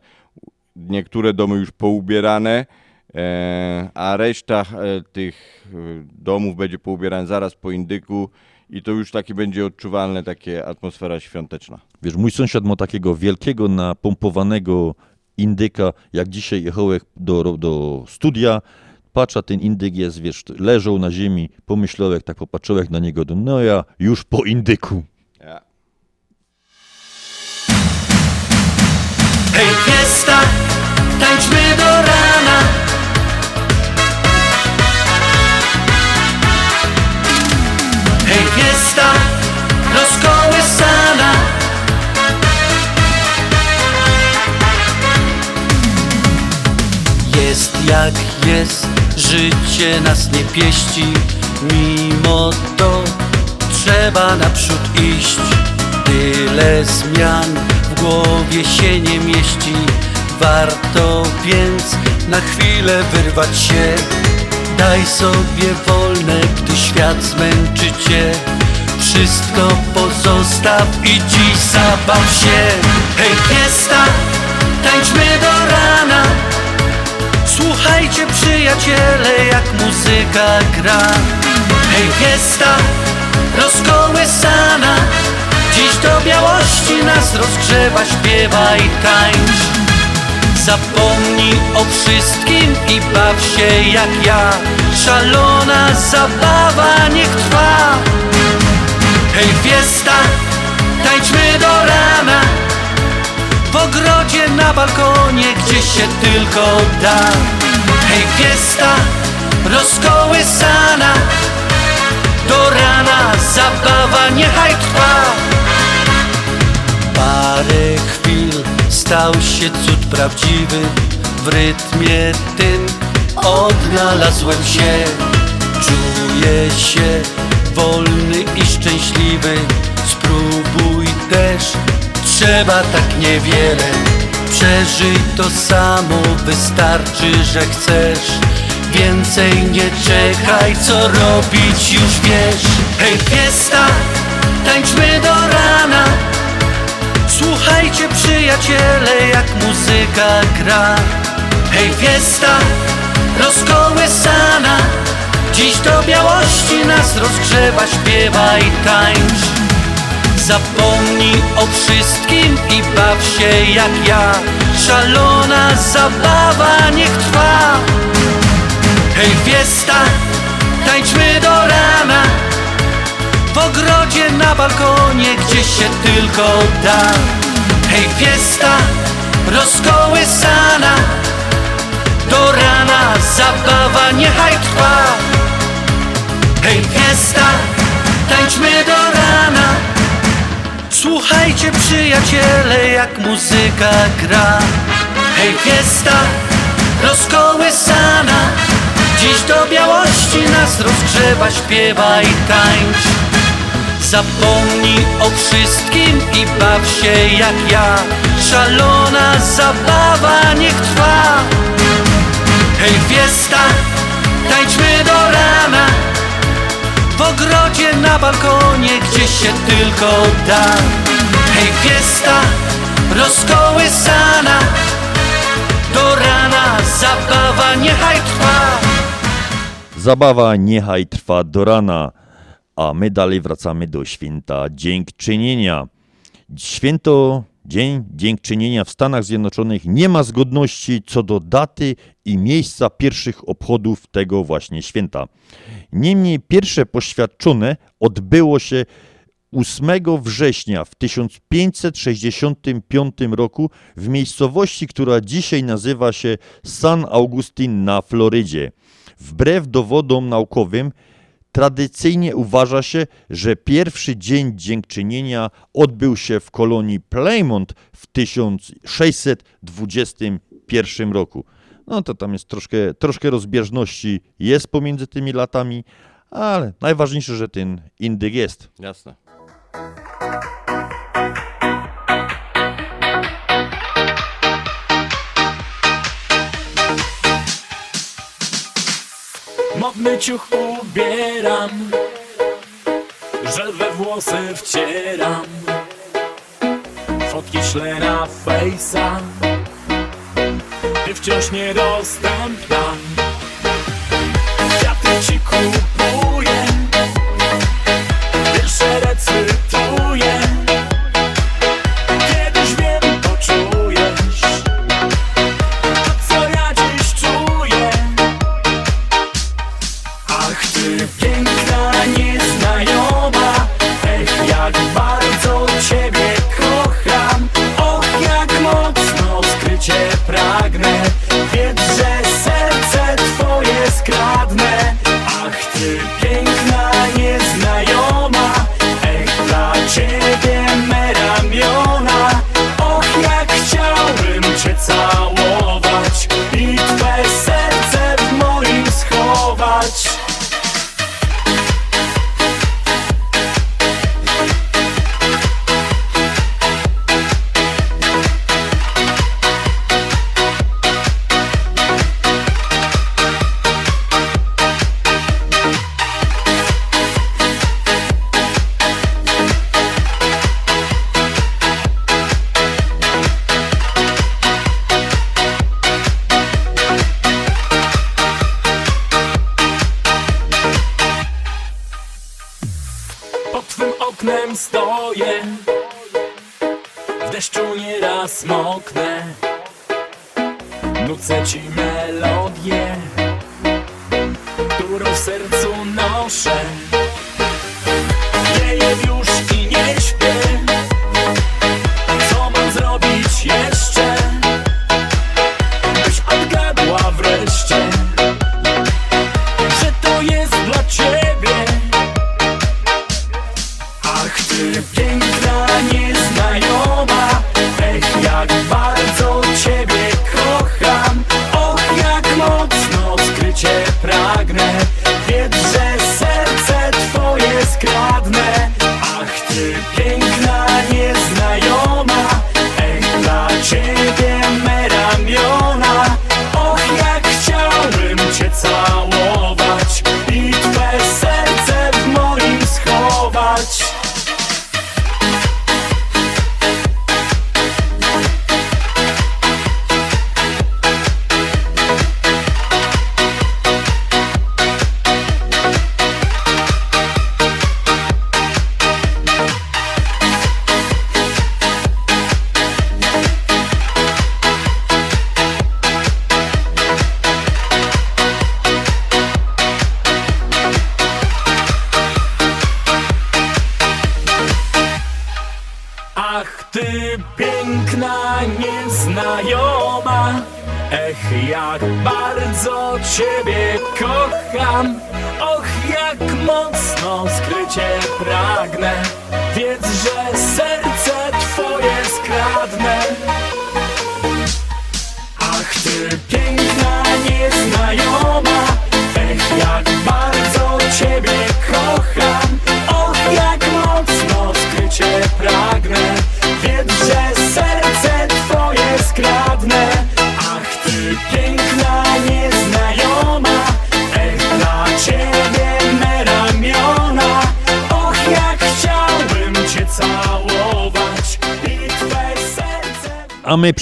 niektóre domy już poubierane, e, a reszta e, tych domów będzie poubierane zaraz po indyku i to już taki będzie odczuwalne, takie atmosfera świąteczna. Wiesz, mój sąsiad ma takiego wielkiego, napompowanego indyka, jak dzisiaj jechałem do, do studia, patrzę, ten indyk jest, wiesz, leżał na ziemi, pomyślałem, tak popatrzyłem na niego, no ja już po indyku. Hej fiesta, tańczmy do jak jest, życie nas nie pieści. Mimo to trzeba naprzód iść. Tyle zmian w głowie się nie mieści. Warto więc na chwilę wyrwać się. Daj sobie wolne, gdy świat zmęczy cię. Wszystko pozostaw i dziś zabaw się. Hej fiesta, tańczmy do rana Słuchajcie przyjaciele, jak muzyka gra. Hej fiesta, rozkołysana. Dziś do białości nas rozgrzewa, śpiewa i tańcz. Zapomnij o wszystkim i baw się jak ja. Szalona zabawa niech trwa. Hej fiesta, tańczmy do rana W ogrodzie, na balkonie, gdzie się tylko da. Hej fiesta, rozkołysana. Do rana zabawa niechaj trwa. Parę chwil stał się cud prawdziwy. W rytmie tym odnalazłem się. Czuję się wolny i szczęśliwy. Spróbuj też, trzeba tak niewiele. Przeżyj to samo, wystarczy, że chcesz. Więcej nie czekaj, co robić już wiesz. Hej fiesta, tańczmy do rana. Słuchajcie przyjaciele, jak muzyka gra. Hej fiesta, rozkołysana. Dziś do białości nas rozgrzewa, śpiewa i tańcz Zapomnij o wszystkim i baw się jak ja. Szalona zabawa niech trwa. Hej fiesta, tańczmy do rana. W ogrodzie, na balkonie, gdzie się tylko da. Hej fiesta, rozkołysana. Do rana zabawa niechaj trwa. Hej fiesta, tańczmy do rana Słuchajcie przyjaciele, jak muzyka gra. Hej fiesta, rozkołysana. Dziś do białości nas rozgrzewa, śpiewa i tańcz. Zapomnij o wszystkim i baw się jak ja. Szalona zabawa niech trwa. Hej fiesta, tańczmy do rana W ogrodzie, na balkonie, gdzie się tylko da Hej fiesta, rozkołysana Do rana zabawa niechaj trwa Zabawa niechaj trwa do rana, a my dalej wracamy do święta Dziękczynienia. Święto Dzień Dziękczynienia w Stanach Zjednoczonych nie ma zgodności co do daty i miejsca pierwszych obchodów tego właśnie święta. Niemniej pierwsze poświadczone odbyło się 8 września w 1565 roku w miejscowości, która dzisiaj nazywa się San Augustin na Florydzie. Wbrew dowodom naukowym, tradycyjnie uważa się, że pierwszy dzień dziękczynienia odbył się w kolonii Plymouth w 1621 roku. No to tam jest troszkę, troszkę rozbieżności jest pomiędzy tymi latami, ale najważniejsze, że ten indyk jest. Jasne. Modny ciuch ubieram Żel we włosy wcieram Fotki ślę na fejsa Wciąż niedostępna Kwiaty ci kupuję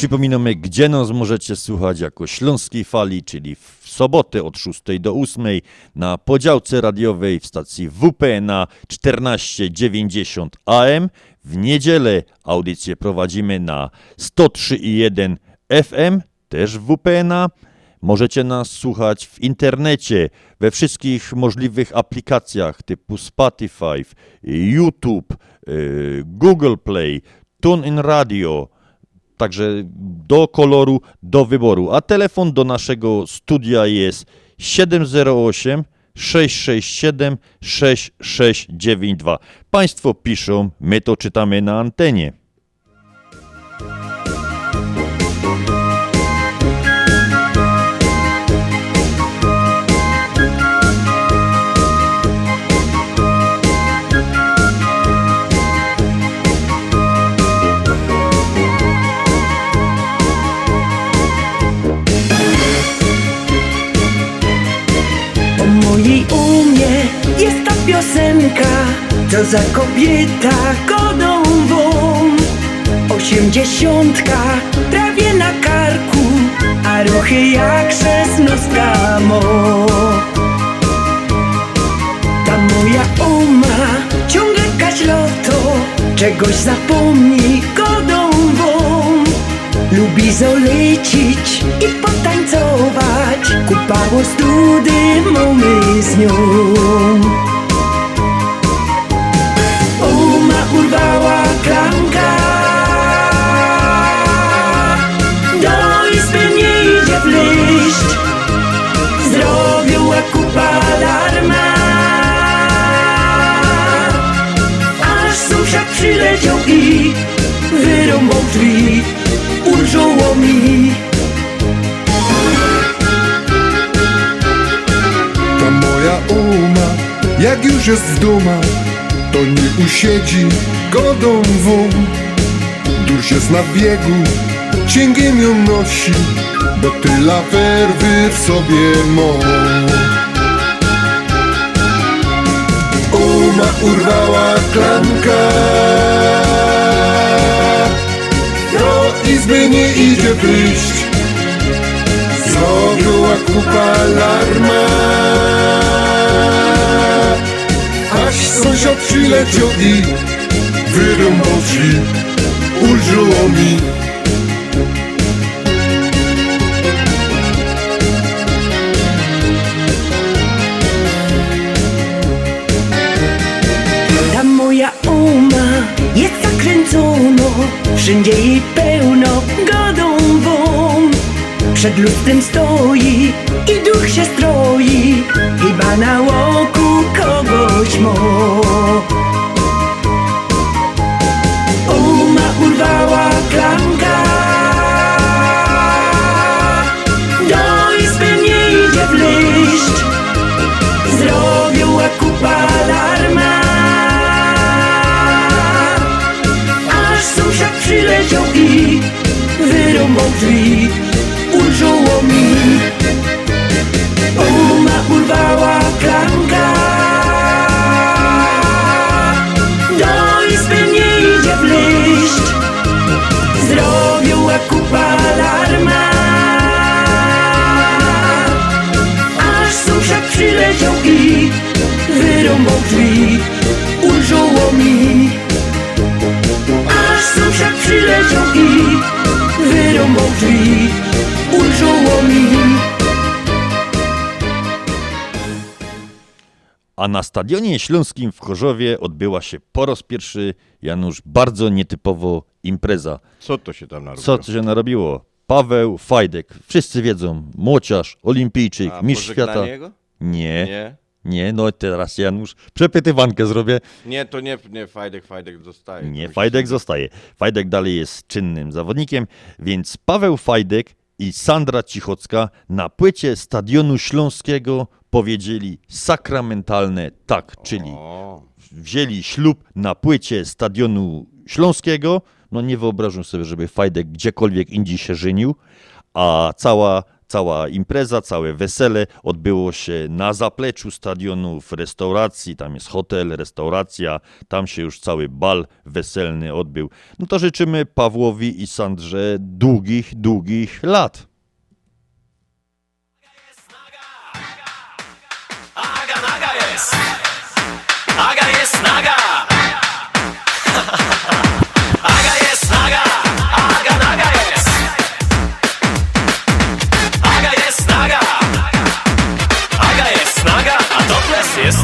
przypominamy, gdzie nas możecie słuchać jako Śląskiej Fali, czyli w sobotę od 6 do 8 na podziałce radiowej w stacji WPNA 1490 AM. W niedzielę audycję prowadzimy na 103,1 FM, też WPNA. Możecie nas słuchać w internecie, we wszystkich możliwych aplikacjach typu Spotify, YouTube, y, Google Play, TuneIn Radio, Także do koloru, do wyboru. A telefon do naszego studia jest 708 667 6692. Państwo piszą, my to czytamy na antenie. Co za kobieta godową. Osiemdziesiątka prawie na karku, a ruchy jak szesnostka mo. Ta moja uma ciągle kaśloto, czegoś zapomni godową. Lubi zolecić i potańcować Kupało study mamy z nią urwała klamka. Do izby nie idzie wleść Zrobiła kupa alarma. Aż sąsiad przyleciał i wyrąbał drzwi. Ulżoło mi. Ta moja uma, jak już jest w doma, to nie usiedzi godą wą. Dusz jest na biegu, cięgiem ją nosi, bo tyle werwy w sobie mo. Uma urwała klamka, do izby nie idzie wyjść. Zrobiła kupa alarma Aż sąsiad przyleciał i wyrąbał drzwi Ulżyło mi. Ta moja uma jest zakręcono Wszędzie jej pełno godą wą. Przed lustrem stoi i duch się stroi Chyba na łoku kogoś mo Uma urwała klamka. Do izby nie idzie wleść Zrobiła kupa alarma. Aż sąsiad przyleciał i wyrąbał drzwi. Ulżyło mi Zrobiła kupa alarma. Aż sąsiad przyleciał i wyrąbał drzwi. Ulżyło mi. Aż sąsiad przyleciał i wyrąbał drzwi. Ulżyło mi. A na Stadionie Śląskim w Chorzowie odbyła się po raz pierwszy, Janusz, bardzo nietypowo impreza. Co to się tam narobiło? Co to się narobiło? Paweł Fajdek, wszyscy wiedzą, młociarz, olimpijczyk, A mistrz świata. jego? Nie, Nie? nie, no teraz Janusz, przepytywankę zrobię. Nie, to nie, nie Fajdek, Fajdek zostaje. Nie, Fajdek zostaje. Fajdek dalej jest czynnym zawodnikiem, więc Paweł Fajdek i Sandra Cichocka na płycie Stadionu Śląskiego powiedzieli sakramentalne tak, czyli wzięli ślub na płycie Stadionu Śląskiego. No nie wyobrażam sobie, żeby Fajdek gdziekolwiek indziej się żenił, a cała, cała impreza, całe wesele odbyło się na zapleczu stadionu w restauracji. Tam jest hotel, restauracja, tam się już cały bal weselny odbył. No to życzymy Pawłowi i Sandrze długich, długich lat. Aga jest naga!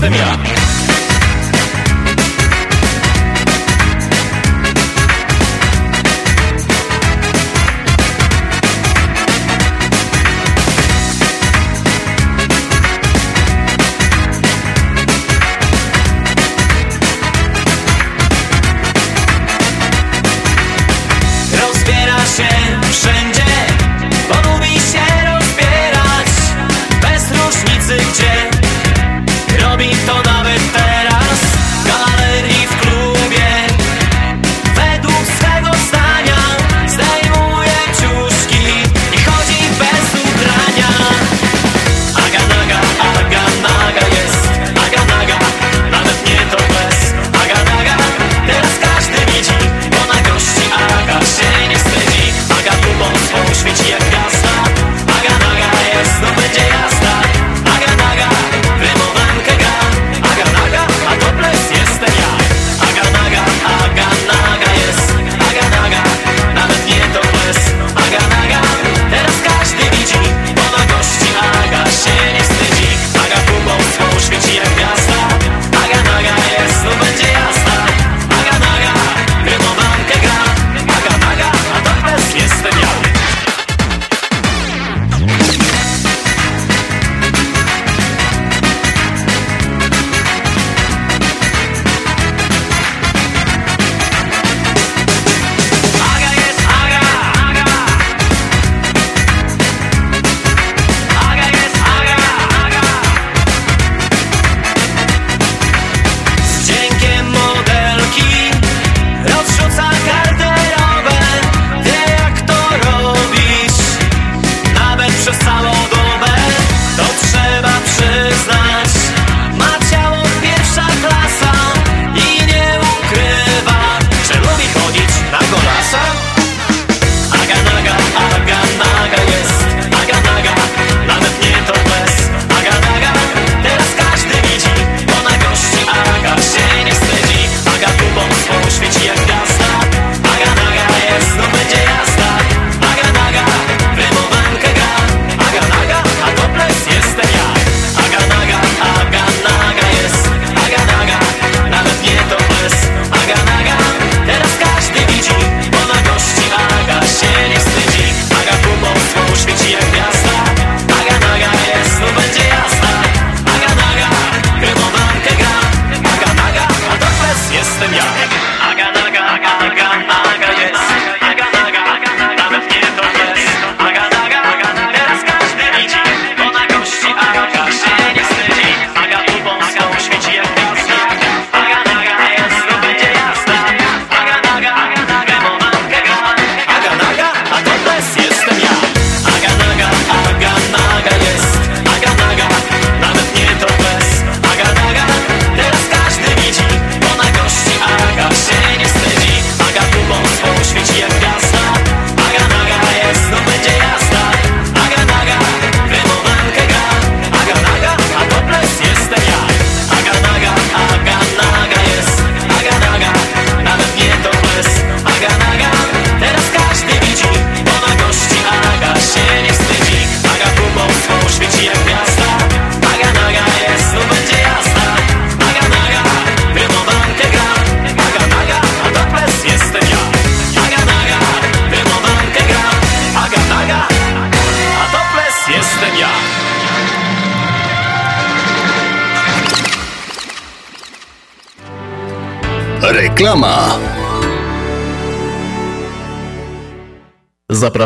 Yeah.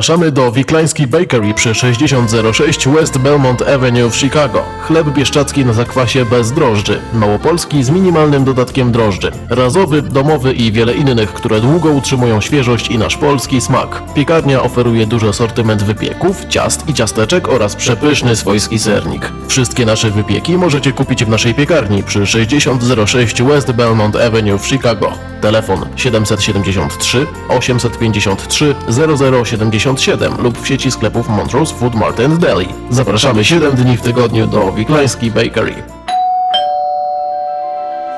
Zapraszamy do Wiklański Bakery przy 6006 West Belmont Avenue w Chicago. Chleb bieszczacki na zakwasie bez drożdży, małopolski z minimalnym dodatkiem drożdży, razowy, domowy i wiele innych, które długo utrzymują świeżość i nasz polski smak. Piekarnia oferuje duży asortyment wypieków, ciast i ciasteczek oraz przepyszny swojski sernik. Wszystkie nasze wypieki możecie kupić w naszej piekarni przy 6006 West Belmont Avenue w Chicago. Telefon 773 853 0077 lub w sieci sklepów Montrose Food Mart and Deli. Zapraszamy 7 dni w tygodniu do Wiklański Bakery.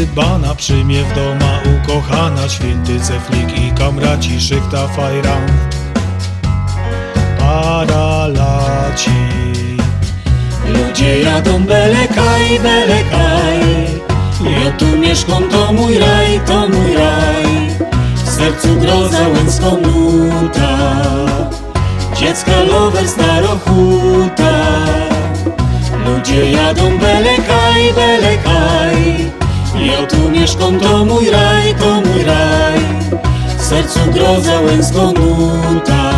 droga glajzybana przyjmie w doma ukochana Święty Ceflik i kamraci szychta fajra. Para laci Ludzie jadą belekaj, belekaj Ja tu mieszkam, to mój raj, to mój raj. W sercu groza łęcką nuta. Dziecka lover starochuta. Ludzie jadą belekaj, belekaj Ja tu mieszkam, to mój raj, to mój raj. W sercu groza łęcką nuta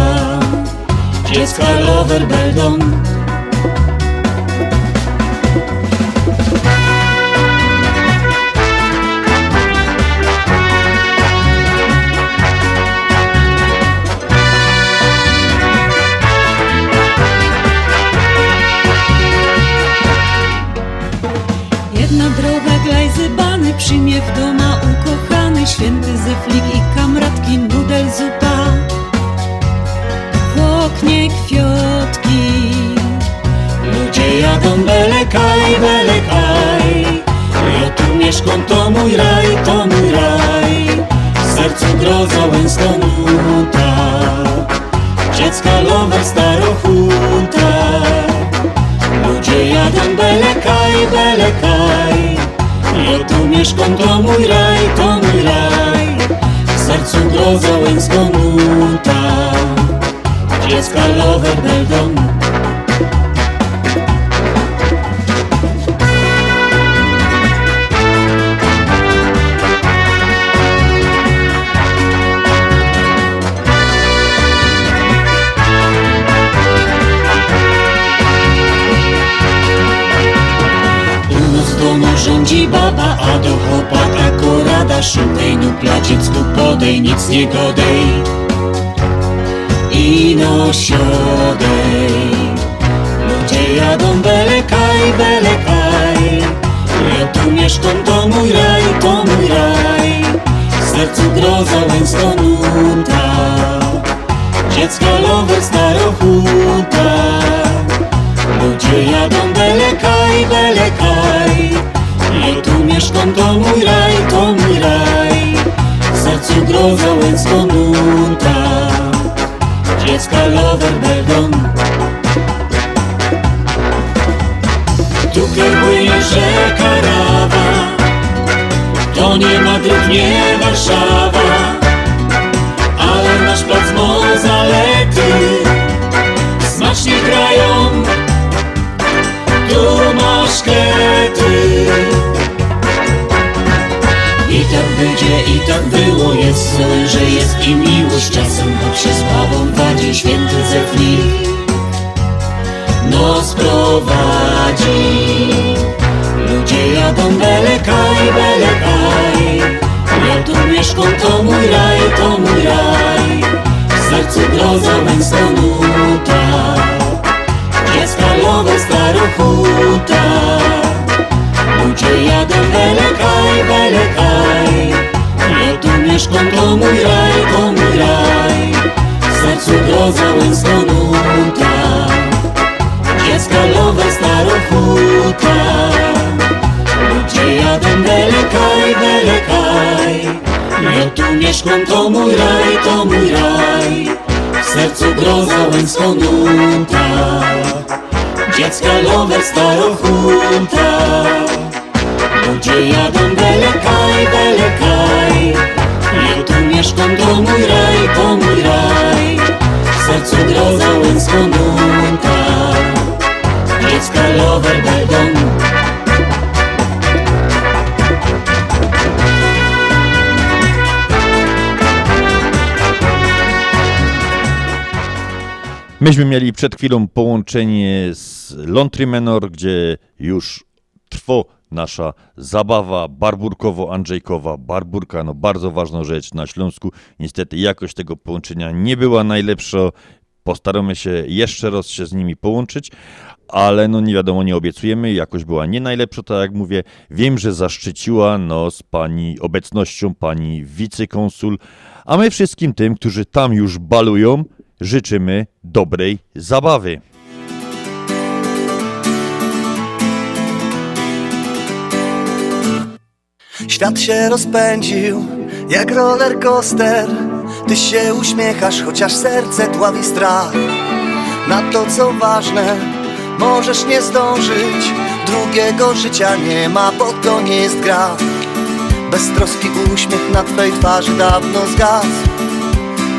Dziecka lover będą łęcką nuta Dziecka lover starochuta Ludzie jadą belekaj, belekaj. Ja tu mieszkam, to mój raj, to mój raj. W sercu groza łęcką nuta Dziecka lover będą Szukaj no placiecku podej, nic nie godej I no siodej Ludzie jadą belekaj, belekaj. Ja tu mieszkam, to mój raj, to mój raj. Groza łęcko nuta. Dziecka lover starochuta. Ludzie jadą belekaj, belekaj Ja tu mieszkam, to mój raj, to mój raj. W sercu groza łęcko nuta Dziecka lover beldon Tutaj płynie rzeka Rawa To nie Madryt, nie Warszawa. Ale nasz plac ma zalety Smacznie grają. Tu masz Będzie, i tak było. Jest że jest i miłość Czasem Bóg się z babą wadzi Święty Zeflik nos prowadzi. Ludzie jadą belekaj, belekaj Ja tu mieszkam, to mój raj, to mój raj. W sercu groza męska nuta. Dziecka lowe starochuta to mój raj, to mój raj. W sercu groza męska nuta Dziecka lowe starochuta. Ludzie jadą belekaj, belekaj. Ja tu mieszkam, to mój raj, to mój raj. W sercu groza łęcko nuta Dziecka lowe starochuta. Ludzie jadą belekaj, belekaj mieszkam, to mój raj, to mój raj. W sercu groza łęcko nuta Dziecka lover beldon Myśmy mieli przed chwilą połączenie z Lontry Menor, gdzie już trwa nasza zabawa barburkowo-andrzejkowa. Barburka, no bardzo ważna rzecz na Śląsku. Niestety jakość tego połączenia nie była najlepsza. Postaramy się jeszcze raz się z nimi połączyć, ale no nie wiadomo, nie obiecujemy. Jakość była nie najlepsza, tak jak mówię. Wiem, że zaszczyciła nos pani obecnością, pani wicekonsul, a my wszystkim tym, którzy tam już balują, życzymy dobrej zabawy. Świat się rozpędził jak roller coaster. Ty się uśmiechasz, chociaż serce dławi strach. Na to co ważne, możesz nie zdążyć. Drugiego życia nie ma, bo to nie jest gra. Beztroski uśmiech na twej twarzy dawno zgasł.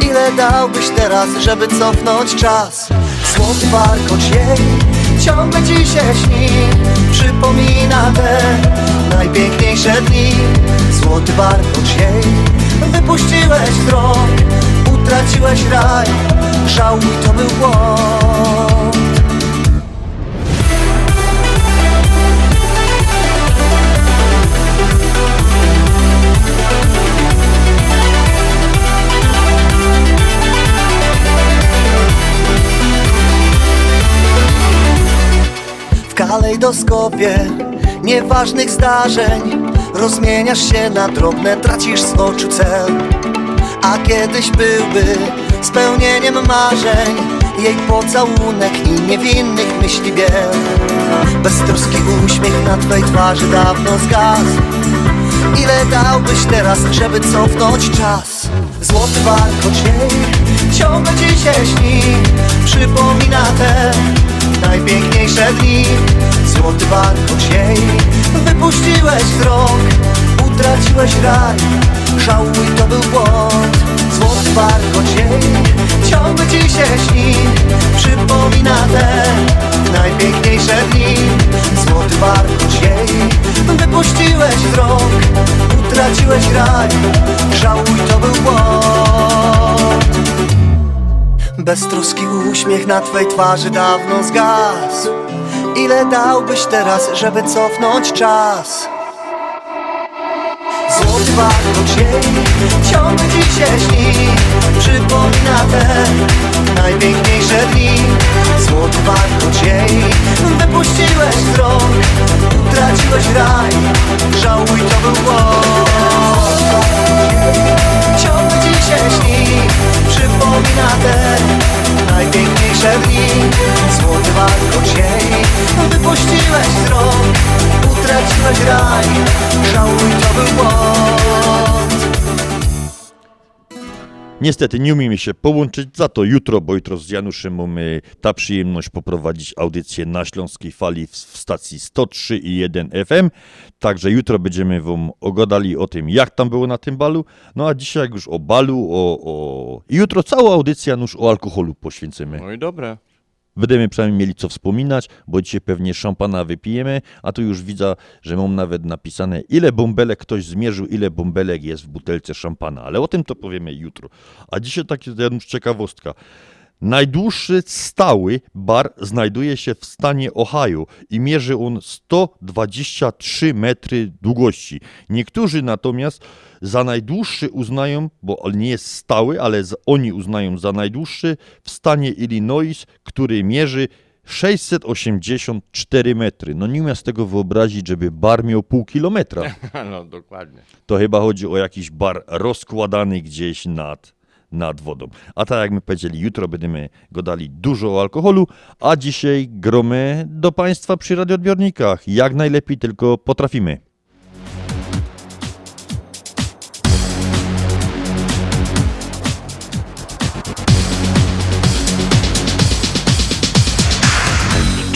Ile dałbyś teraz, żeby cofnąć czas? Złoty warkocz jej ciągle ci się śni. Przypomina te najpiękniejsze dni. Złoty warkocz jej Wypuściłeś wzrok, utraciłeś raj Żałuj, to był błąd kalejdoskopie. Nieważnych zdarzeń Rozmieniasz się na drobne, tracisz z oczu cel. A kiedyś byłby spełnieniem marzeń Jej pocałunek i niewinnych myśli biel. Beztroski uśmiech na twej twarzy dawno zgasł. Ile dałbyś teraz, żeby cofnąć czas? Złoty warkocz jej ciągle ci się śni Przypomina te najpiękniejsze dni. Złoty warkocz jej Wypuściłeś wzrok, utraciłeś raj. Żałuj, to był błąd. Złoty warkocz jej Ciągle ci się śni. Przypomina te najpiękniejsze dni. Złoty warkocz jej Wypuściłeś wzrok, utraciłeś raj. Żałuj, to był błąd Beztroski uśmiech na twej twarzy dawno zgasł. Ile dałbyś teraz, żeby cofnąć czas? Złoty warkocz jej ciągle ci się śni Przypomina te najpiękniejsze dni. Złoty warkocz jej Wypuściłeś wzrok, utraciłeś raj. Żałuj, to był błąd Niestety nie umiemy się połączyć, za to jutro, bo jutro z Januszem mamy ta przyjemność poprowadzić audycję na Śląskiej Fali w, stacji 103 i 1 FM. Także jutro będziemy wam ogadali o tym, jak tam było na tym balu. No a dzisiaj już o balu, o, o... I jutro cała audycja już o alkoholu poświęcimy. No i dobre. Będziemy przynajmniej mieli co wspominać, bo dzisiaj pewnie szampana wypijemy, a tu już widzę, że mam nawet napisane, ile bąbelek ktoś zmierzył, ile bąbelek jest w butelce szampana, ale o tym to powiemy jutro. A dzisiaj taka już ciekawostka. Najdłuższy stały bar znajduje się w stanie Ohio i mierzy on 123 metry długości. Niektórzy natomiast za najdłuższy uznają, bo on nie jest stały, ale oni uznają za najdłuższy w stanie Illinois, który mierzy 684 metry. No nie umiem z tego wyobrazić, żeby bar miał pół kilometra. [LAUGHS] No dokładnie. To chyba chodzi o jakiś bar rozkładany gdzieś nad, nad wodą. A tak jak my powiedzieli, jutro będziemy gadali dużo o alkoholu, a dzisiaj gromy do Państwa przy radioodbiornikach. Jak najlepiej tylko potrafimy.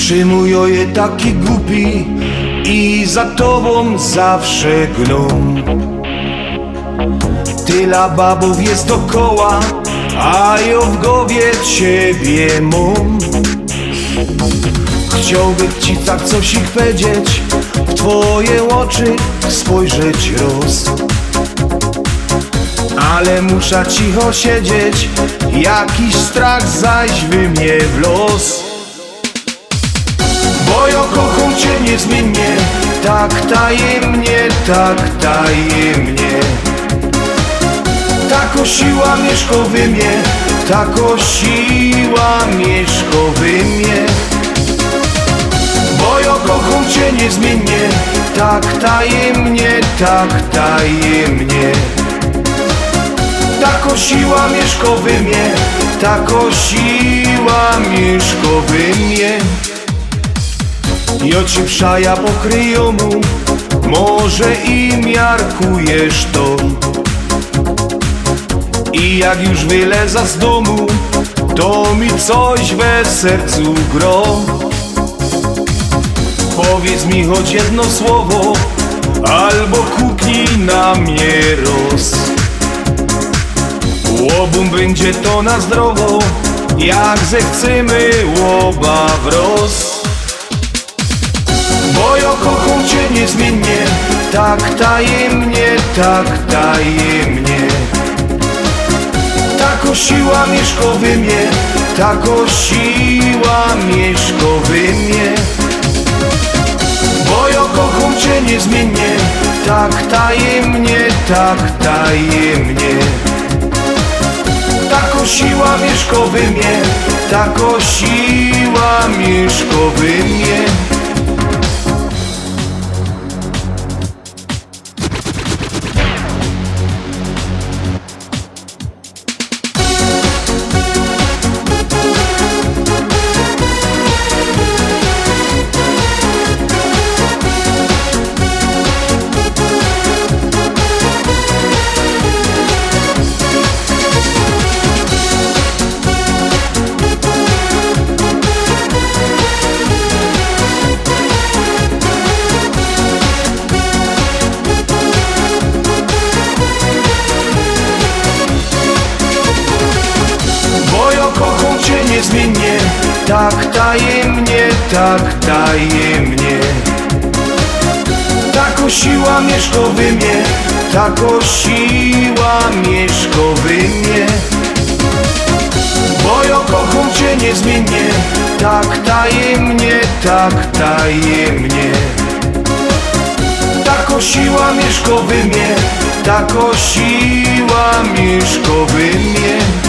Czy mój taki głupi i za tobą zawsze gną? Tyle babów jest dokoła, a ja w głowie ciebie mam. Chciałbym ci tak coś ich powiedzieć, w twoje oczy spojrzeć roz. Ale muszę cicho siedzieć, jakiś strach zaś wy mnie w los. Bo ja kocham cię niezmiennie Tak tajemnie, tak tajemnie Tako siła mieszka we mnie Tako siła mieszka we mnie. Bo ja kocham cię niezmiennie Tak tajemnie, tak tajemnie. Tako siła mieszka we mnie Tako siła mieszka we mnie Joci przaja pokryją mu, może i miarkujesz to. I jak już wyleza z domu, to mi coś we sercu gro. Powiedz mi choć jedno słowo, albo kuknij na mnie roz. Łobum będzie to na zdrowo, jak zechcemy łoba wroz. Bo ja kocham cię niezmiennie Tak tajemnie, tak tajemnie Tako siła mieszka we mnie Tako siła mieszka we mnie. Bo ja kocham cię niezmiennie Tak tajemnie, tak tajemnie. Tako siła mieszka we mnie Tako siła mieszka we mnie tak tajemnie Tako siła mieszka we mnie Tako siła mieszka we mnie. Bo ja kocham cię niezmiennie Tak tajemnie, tak tajemnie Tako siła mieszka we mnie Tako siła mieszka we mnie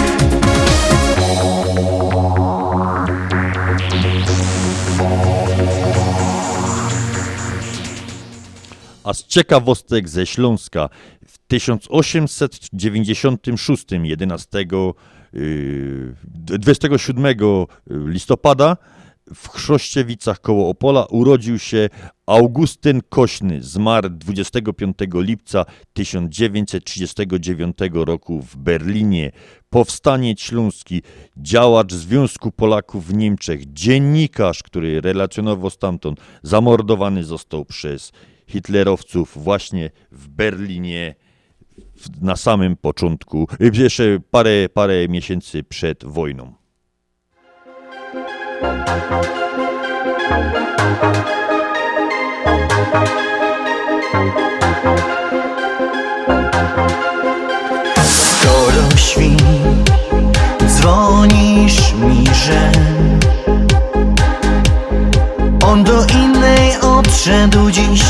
A z ciekawostek ze Śląska w 1896, 11, yy, 27 listopada, w Chrzościewicach koło Opola urodził się Augustyn Kośny. Zmarł 25 lipca 1939 roku w Berlinie. Powstaniec śląski, działacz Związku Polaków w Niemczech, dziennikarz, który relacjonował stamtąd, zamordowany został przez hitlerowców właśnie w Berlinie na samym początku, jeszcze parę, parę miesięcy przed wojną. Skoro dzwonisz mi, że odszedł dziś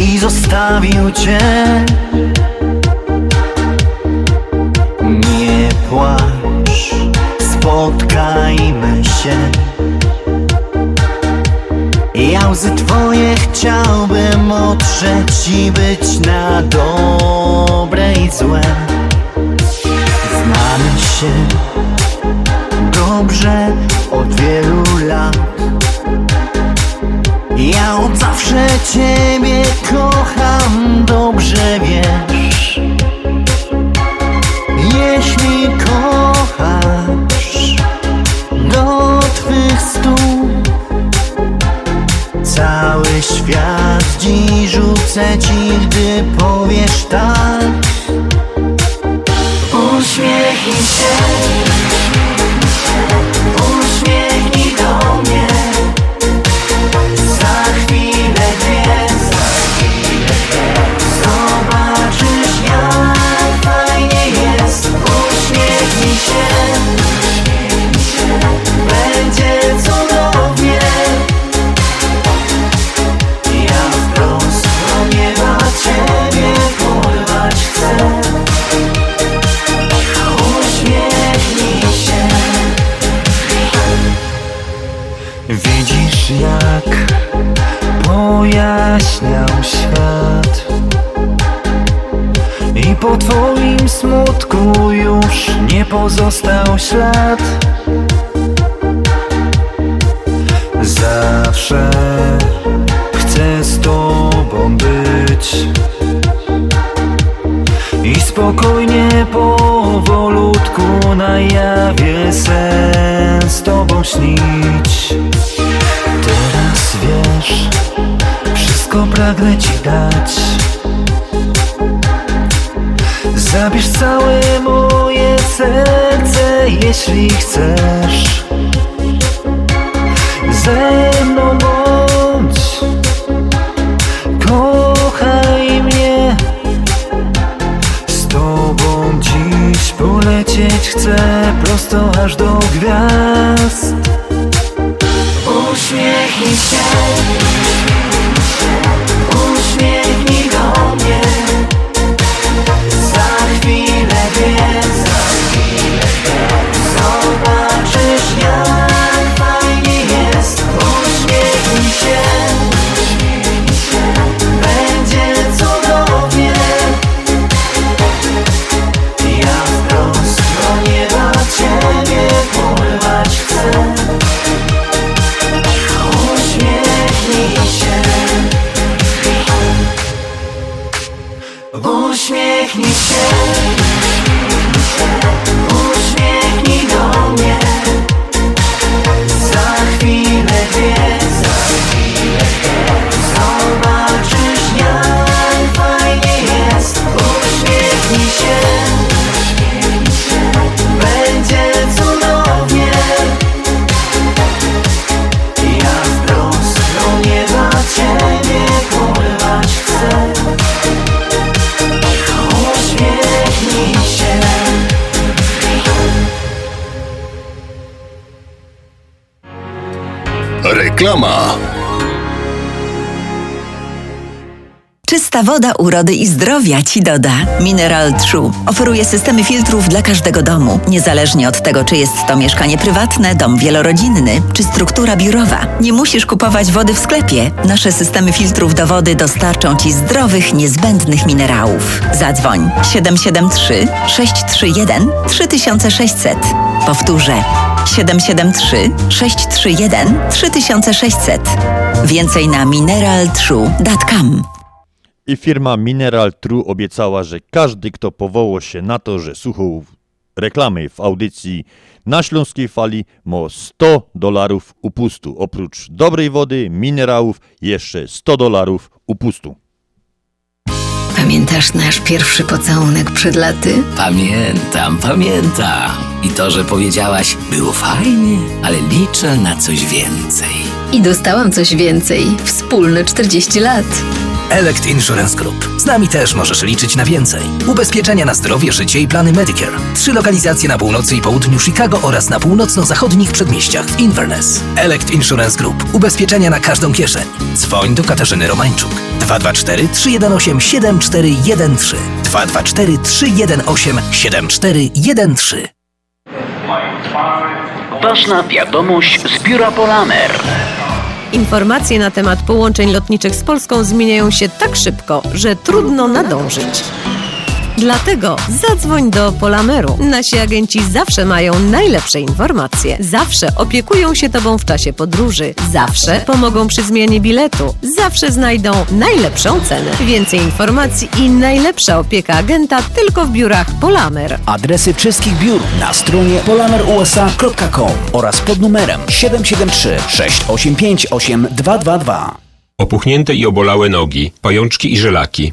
i zostawił cię. Nie płacz, spotkajmy się. Ja łzy twoje chciałbym otrzeć i być na dobre i złe. Znamy się dobrze od wielu lat Ja od zawsze Ciebie kocham, dobrze wiesz. Jeśli kochasz do Twych stóp Cały świat dziś rzucę Ci, gdy powiesz tak. Uśmiechnij się pojaśniał świat. I po twoim smutku już nie pozostał ślad. Zawsze chcę z tobą być. I spokojnie powolutku na jawie sen z tobą śnić. Teraz wiesz, wszystko pragnę ci dać. Zabierz całe moje serce, jeśli chcesz. Ze mną bądź. Kochaj mnie. Z tobą dziś polecieć chcę prosto aż do gwiazd Reklama. Czysta woda urody i zdrowia Ci doda. Mineral True oferuje systemy filtrów dla każdego domu, niezależnie od tego, czy jest to mieszkanie prywatne, dom wielorodzinny, czy struktura biurowa. Nie musisz kupować wody w sklepie. Nasze systemy filtrów do wody dostarczą Ci zdrowych, niezbędnych minerałów. Zadzwoń 773 631 3600. Powtórzę 773 631 3600. Więcej na mineraltrue.com. I firma Mineral True obiecała, że każdy, kto powołał się na to, że słuchał reklamy w audycji na Śląskiej Fali, ma 100 dolarów upustu. Oprócz dobrej wody, minerałów, jeszcze 100 dolarów upustu. Pamiętasz nasz pierwszy pocałunek przed laty? Pamiętam, pamiętam. I to, że powiedziałaś, było fajnie, ale liczę na coś więcej. I dostałam coś więcej. Wspólne 40 lat. Elect Insurance Group. Z nami też możesz liczyć na więcej. Ubezpieczenia na zdrowie, życie i plany Medicare. Trzy lokalizacje na północy i południu Chicago oraz na północno-zachodnich przedmieściach w Inverness. Elect Insurance Group. Ubezpieczenia na każdą kieszeń. Dzwoń do Katarzyny Romańczuk. 224 318 7413 224 318 7413 Ważna wiadomość z biura Polamer. Informacje na temat połączeń lotniczych z Polską zmieniają się tak szybko, że trudno nadążyć. Dlatego zadzwoń do Polameru. Nasi agenci zawsze mają najlepsze informacje. Zawsze opiekują się Tobą w czasie podróży. Zawsze pomogą przy zmianie biletu. Zawsze znajdą najlepszą cenę. Więcej informacji i najlepsza opieka agenta tylko w biurach Polamer. Adresy wszystkich biur na stronie polamerusa.com oraz pod numerem 773 685 8222. Opuchnięte i obolałe nogi, pajączki i żelaki,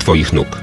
Twoich nóg.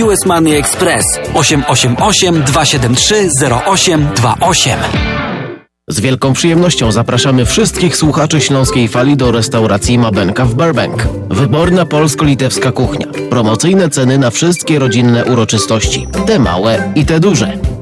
US Money Express 888 273 0828. Z wielką przyjemnością zapraszamy wszystkich słuchaczy Śląskiej Fali do restauracji Mabenka w Burbank. Wyborna polsko-litewska kuchnia. Promocyjne ceny na wszystkie rodzinne uroczystości. Te małe i te duże.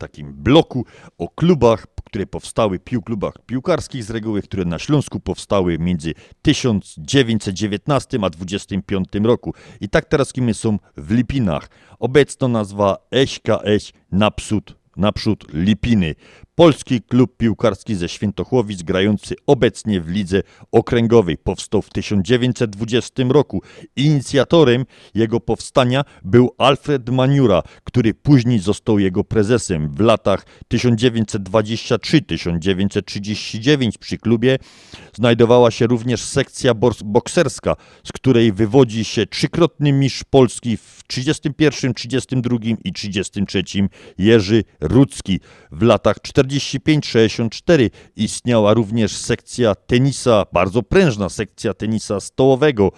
takim bloku o klubach, które powstały, pił klubach piłkarskich z reguły, które na Śląsku powstały między 1919 a 25 roku. I tak teraz kimi są w Lipinach. Obecna nazwa SKS Napsud, Naprzód Lipiny. Polski klub piłkarski ze Świętochłowic, grający obecnie w lidze okręgowej, powstał w 1920 roku. Inicjatorem jego powstania był Alfred Maniura, który później został jego prezesem. W latach 1923-1939 przy klubie znajdowała się również sekcja bokserska, z której wywodzi się trzykrotny mistrz Polski w 31, 32 i 33 Jerzy Rudzki. W latach 45-64 istniała również sekcja tenisa, bardzo prężna sekcja tenisa stołowego.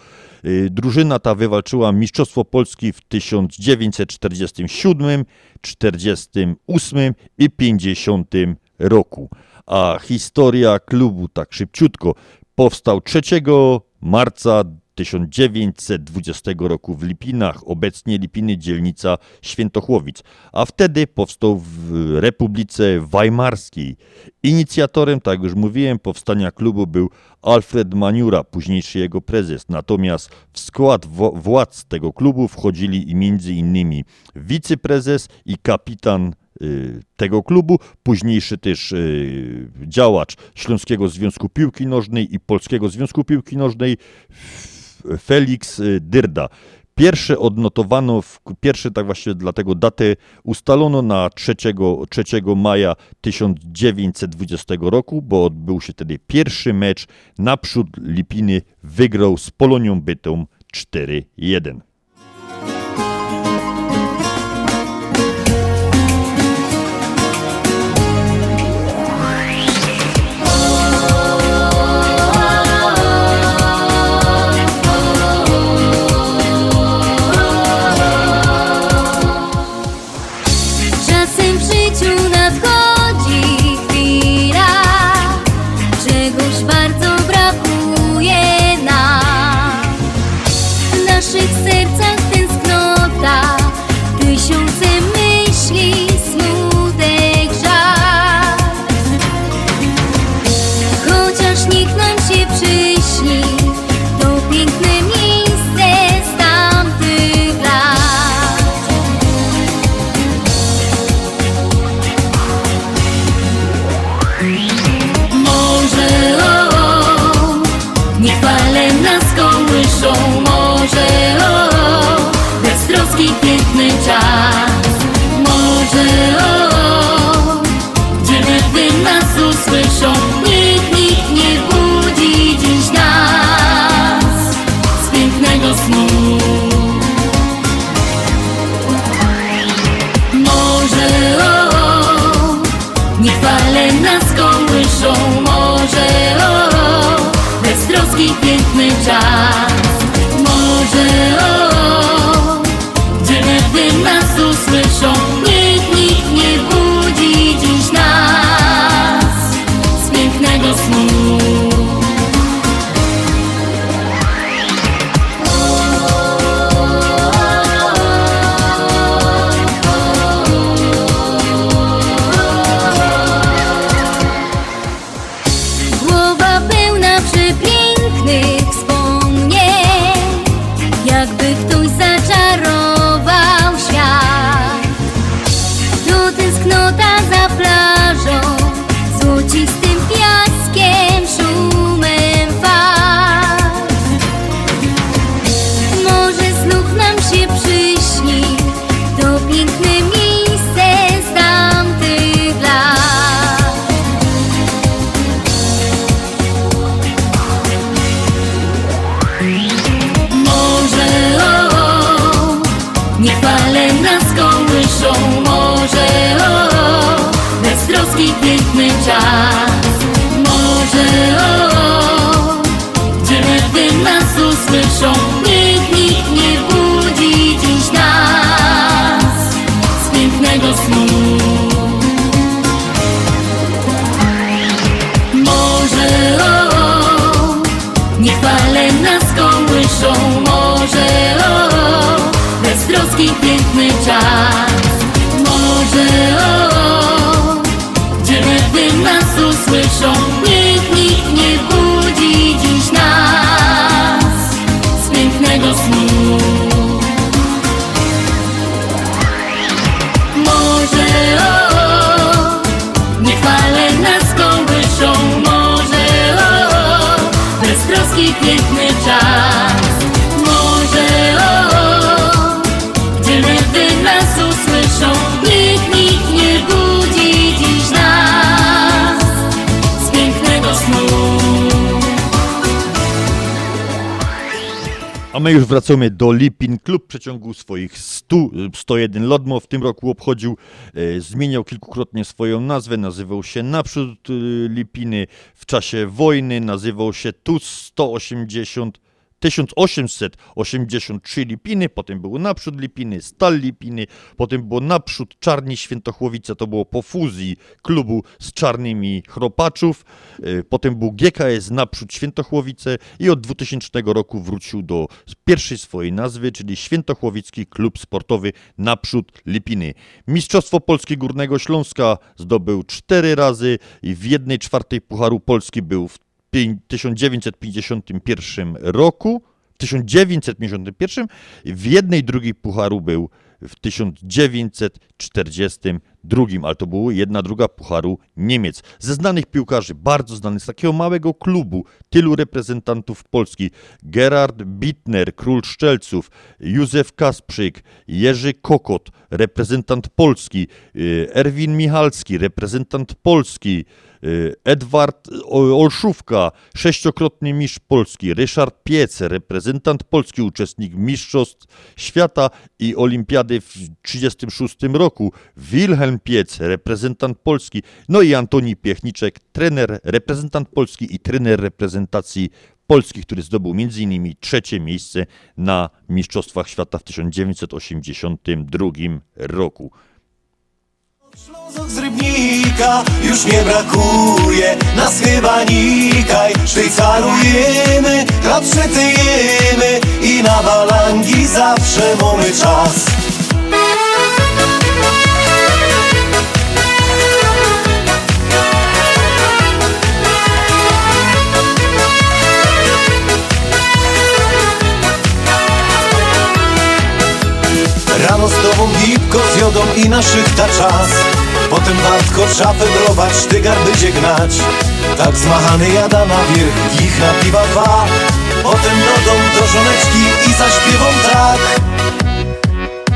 Y, Drużyna ta wywalczyła Mistrzostwo Polski w 1947, 48 i 50 roku. A historia klubu, tak szybciutko, powstał 3 marca 1920 roku w Lipinach, obecnie Lipiny dzielnica Świętochłowic, a wtedy powstał w Republice Weimarskiej. Inicjatorem, tak już mówiłem, powstania klubu był Alfred Maniura, późniejszy jego prezes. Natomiast w skład władz tego klubu wchodzili innymi wiceprezes i kapitan tego klubu, późniejszy też y, działacz Śląskiego Związku Piłki Nożnej i Polskiego Związku Piłki Nożnej Felix y, Dyrda. Pierwsze odnotowano, w, pierwsze tak właśnie dlatego datę ustalono na 3, 3 maja 1920 roku, bo odbył się wtedy pierwszy mecz. Naprzód Lipiny wygrał z Polonią Bytom 4-1. A my już wracamy do Lipin. Klub w przeciągu swoich 100, 101 Lodmo w tym roku obchodził, e, zmieniał kilkukrotnie swoją nazwę, nazywał się Naprzód e, Lipiny, w czasie wojny nazywał się TUS 180 1883 Lipiny, potem było naprzód Lipiny, Stal Lipiny, potem było naprzód Czarni Świętochłowice, to było po fuzji klubu z Czarnymi Chropaczów, e, potem był GKS naprzód Świętochłowice i od 2000 roku wrócił do pierwszej swojej nazwy, czyli Świętochłowicki Klub Sportowy naprzód Lipiny. Mistrzostwo Polskie Górnego Śląska zdobył cztery razy i w jednej czwartej Pucharu Polski był w 1951 roku, 1951, w jednej drugiej pucharu był w 1942 drugim, ale to było jedna druga Pucharu Niemiec. Ze znanych piłkarzy, bardzo znanych, z takiego małego klubu, tylu reprezentantów Polski. Gerard Bittner, król Szczelców, Józef Kasprzyk, Jerzy Kokot, reprezentant Polski, y, Erwin Michalski, reprezentant Polski, Edward O- Olszówka, sześciokrotny mistrz Polski, Ryszard Piec, reprezentant Polski, uczestnik Mistrzostw Świata i Olimpiady w 1936 roku, Wilhelm Piec, reprezentant Polski, no i Antoni Piechniczek, trener, reprezentant Polski i trener reprezentacji Polski, który zdobył m.in. trzecie miejsce na Mistrzostwach Świata w 1982 roku. Ślązok z Rybnika już nie brakuje Nas chyba nikaj. Szwajcarujemy, klapszetyjemy I na balangi zawsze mamy czas Rano z tobą gipko z jodą i na szychta czas. Potem wartko szafę brować, sztygar będzie gnać. Tak zmachany jada na wierch, ich na piwa dwa. Potem do dom do żoneczki i zaśpiewą tak.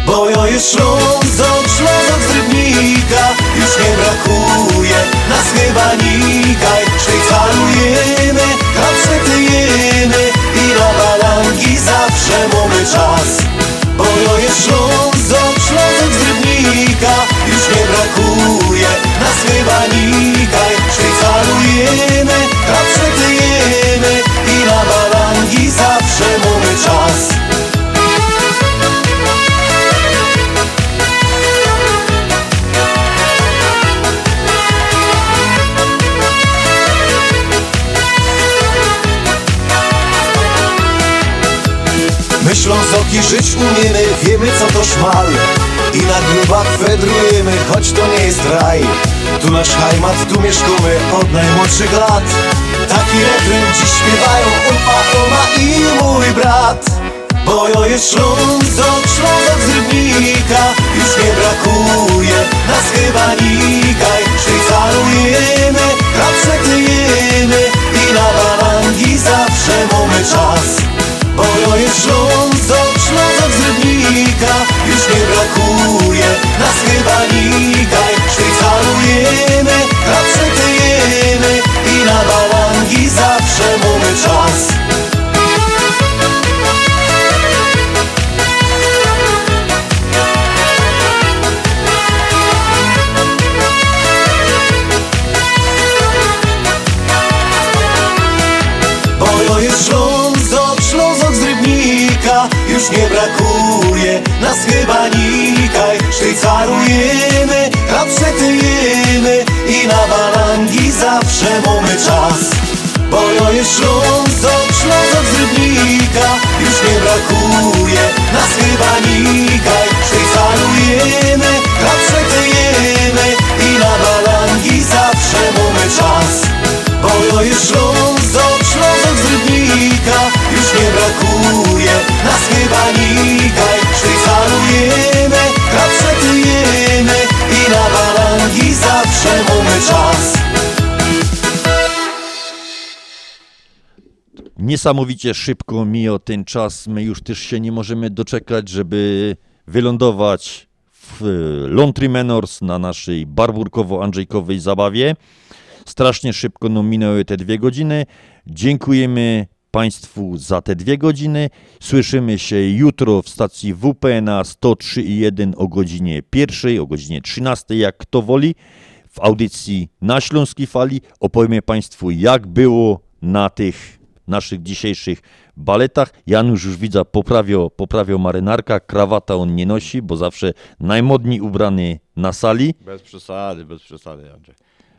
Bo jo jest Ślązok, Ślązok z Rybnika Już nie brakuje nas chyba nikaj Szwajcarujemy, klapszetyjemy I na balangi zawsze mamy czas Bo jo jest Ślązok, Ślązok z Rybnika Już nie brakuje nas chyba nikaj Szwajcarujemy, klapszetyjemy Myślą soki żyć umiemy, wiemy co to szmal. I na grubach fedrujemy, choć to nie jest raj. Tu nasz hajmat, tu mieszkamy od najmłodszych lat. Taki refren dziś śpiewają upa, oma i mój brat. Bo jo jest Ślązok, Ślązok z Rybnika Już nie brakuje nas chyba nikaj. Szwajcarujemy, klapszetyjemy I na balangi zawsze mamy czas bo jo jest Ślązok, Ślązok z Rybnika Już nie brakuje nas chyba nikaj Szwajcarujemy, klapszetyjemy I na balangi zawsze mamy czas Bo jo Niesamowicie szybko mija ten czas. My już też się nie możemy doczekać, żeby wylądować w Laundry Menors na naszej barburkowo-andrzejkowej zabawie. Strasznie szybko no, minęły te dwie godziny. Dziękujemy Państwu za te dwie godziny. Słyszymy się jutro w stacji WP na 103,1 o godzinie pierwszej, o godzinie 13, jak kto woli. W audycji na Śląskiej Fali opowiemy Państwu, jak było na tych naszych dzisiejszych baletach. Janusz już widzę, poprawio, poprawio marynarka, krawata on nie nosi, bo zawsze najmodniej ubrany na sali. Bez przesady, bez przesady, Andrzej.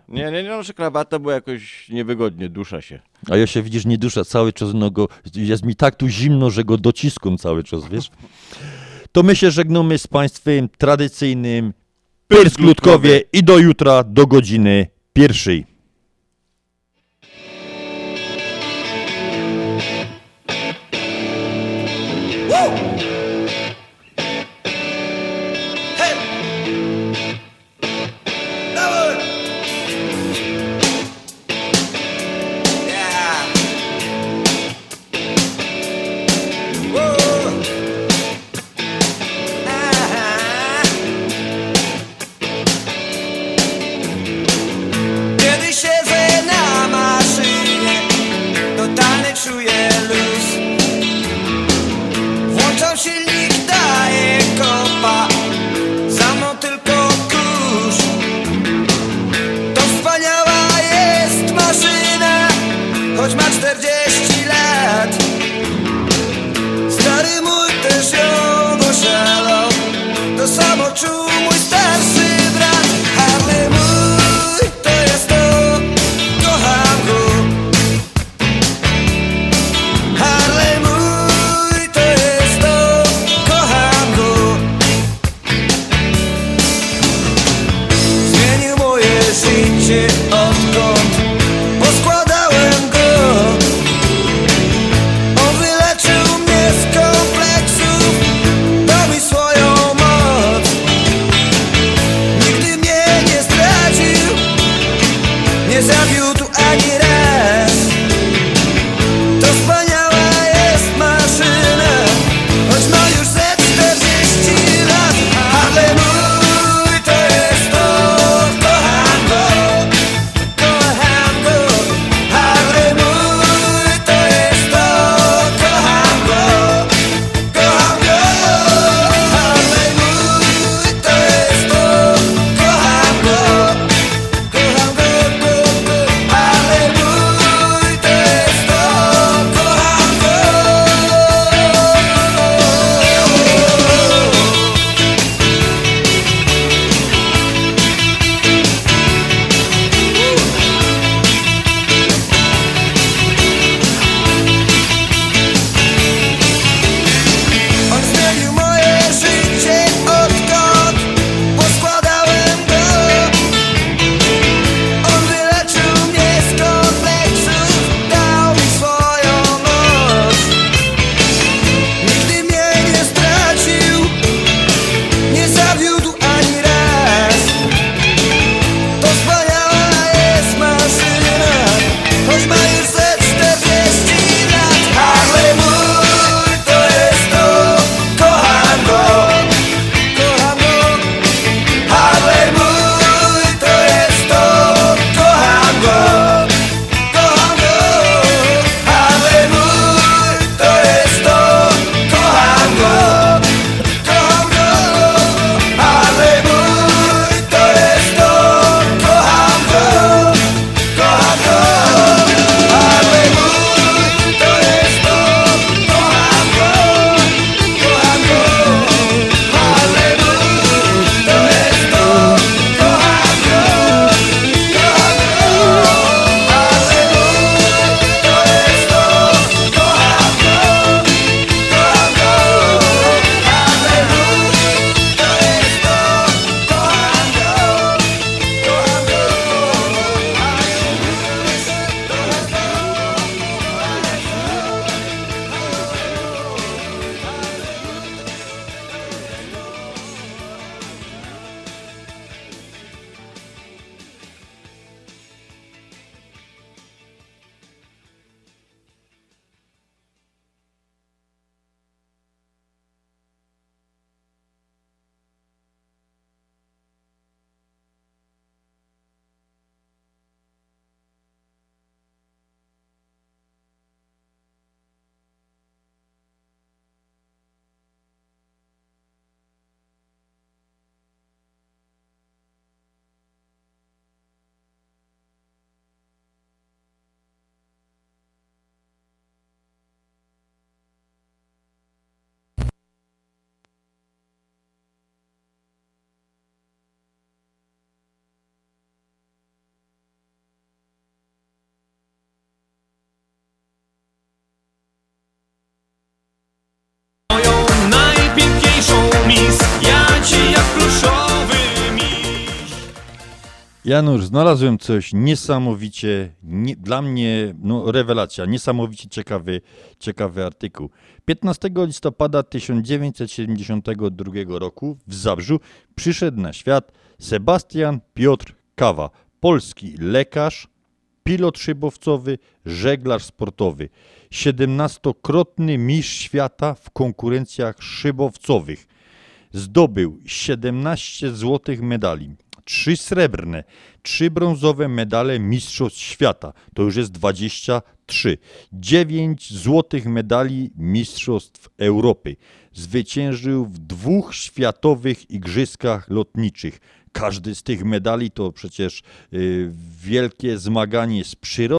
Nie, nie, nie noszę krawata, bo jakoś niewygodnie, dusza się. A ja się widzisz, nie dusza cały czas, no go, jest mi tak tu zimno, że go dociskam cały czas, wiesz? To my się żegnamy z Państwem tradycyjnym Pyrsk Ludkowie i do jutra, do godziny pierwszej. Woo! true. Janusz, znalazłem coś niesamowicie, nie, dla mnie no, rewelacja, niesamowicie ciekawy, ciekawy artykuł. 15 listopada 1972 roku w Zabrzu przyszedł na świat Sebastian Piotr Kawa, polski lekarz, pilot szybowcowy, żeglarz sportowy. 17-krotny mistrz świata w konkurencjach szybowcowych. Zdobył 17 złotych medali trzy srebrne, trzy brązowe medale Mistrzostw Świata. To już jest 23. dziewięć złotych medali Mistrzostw Europy. Zwyciężył w dwóch światowych igrzyskach lotniczych. Każdy z tych medali to przecież y, wielkie zmaganie z przyrodą.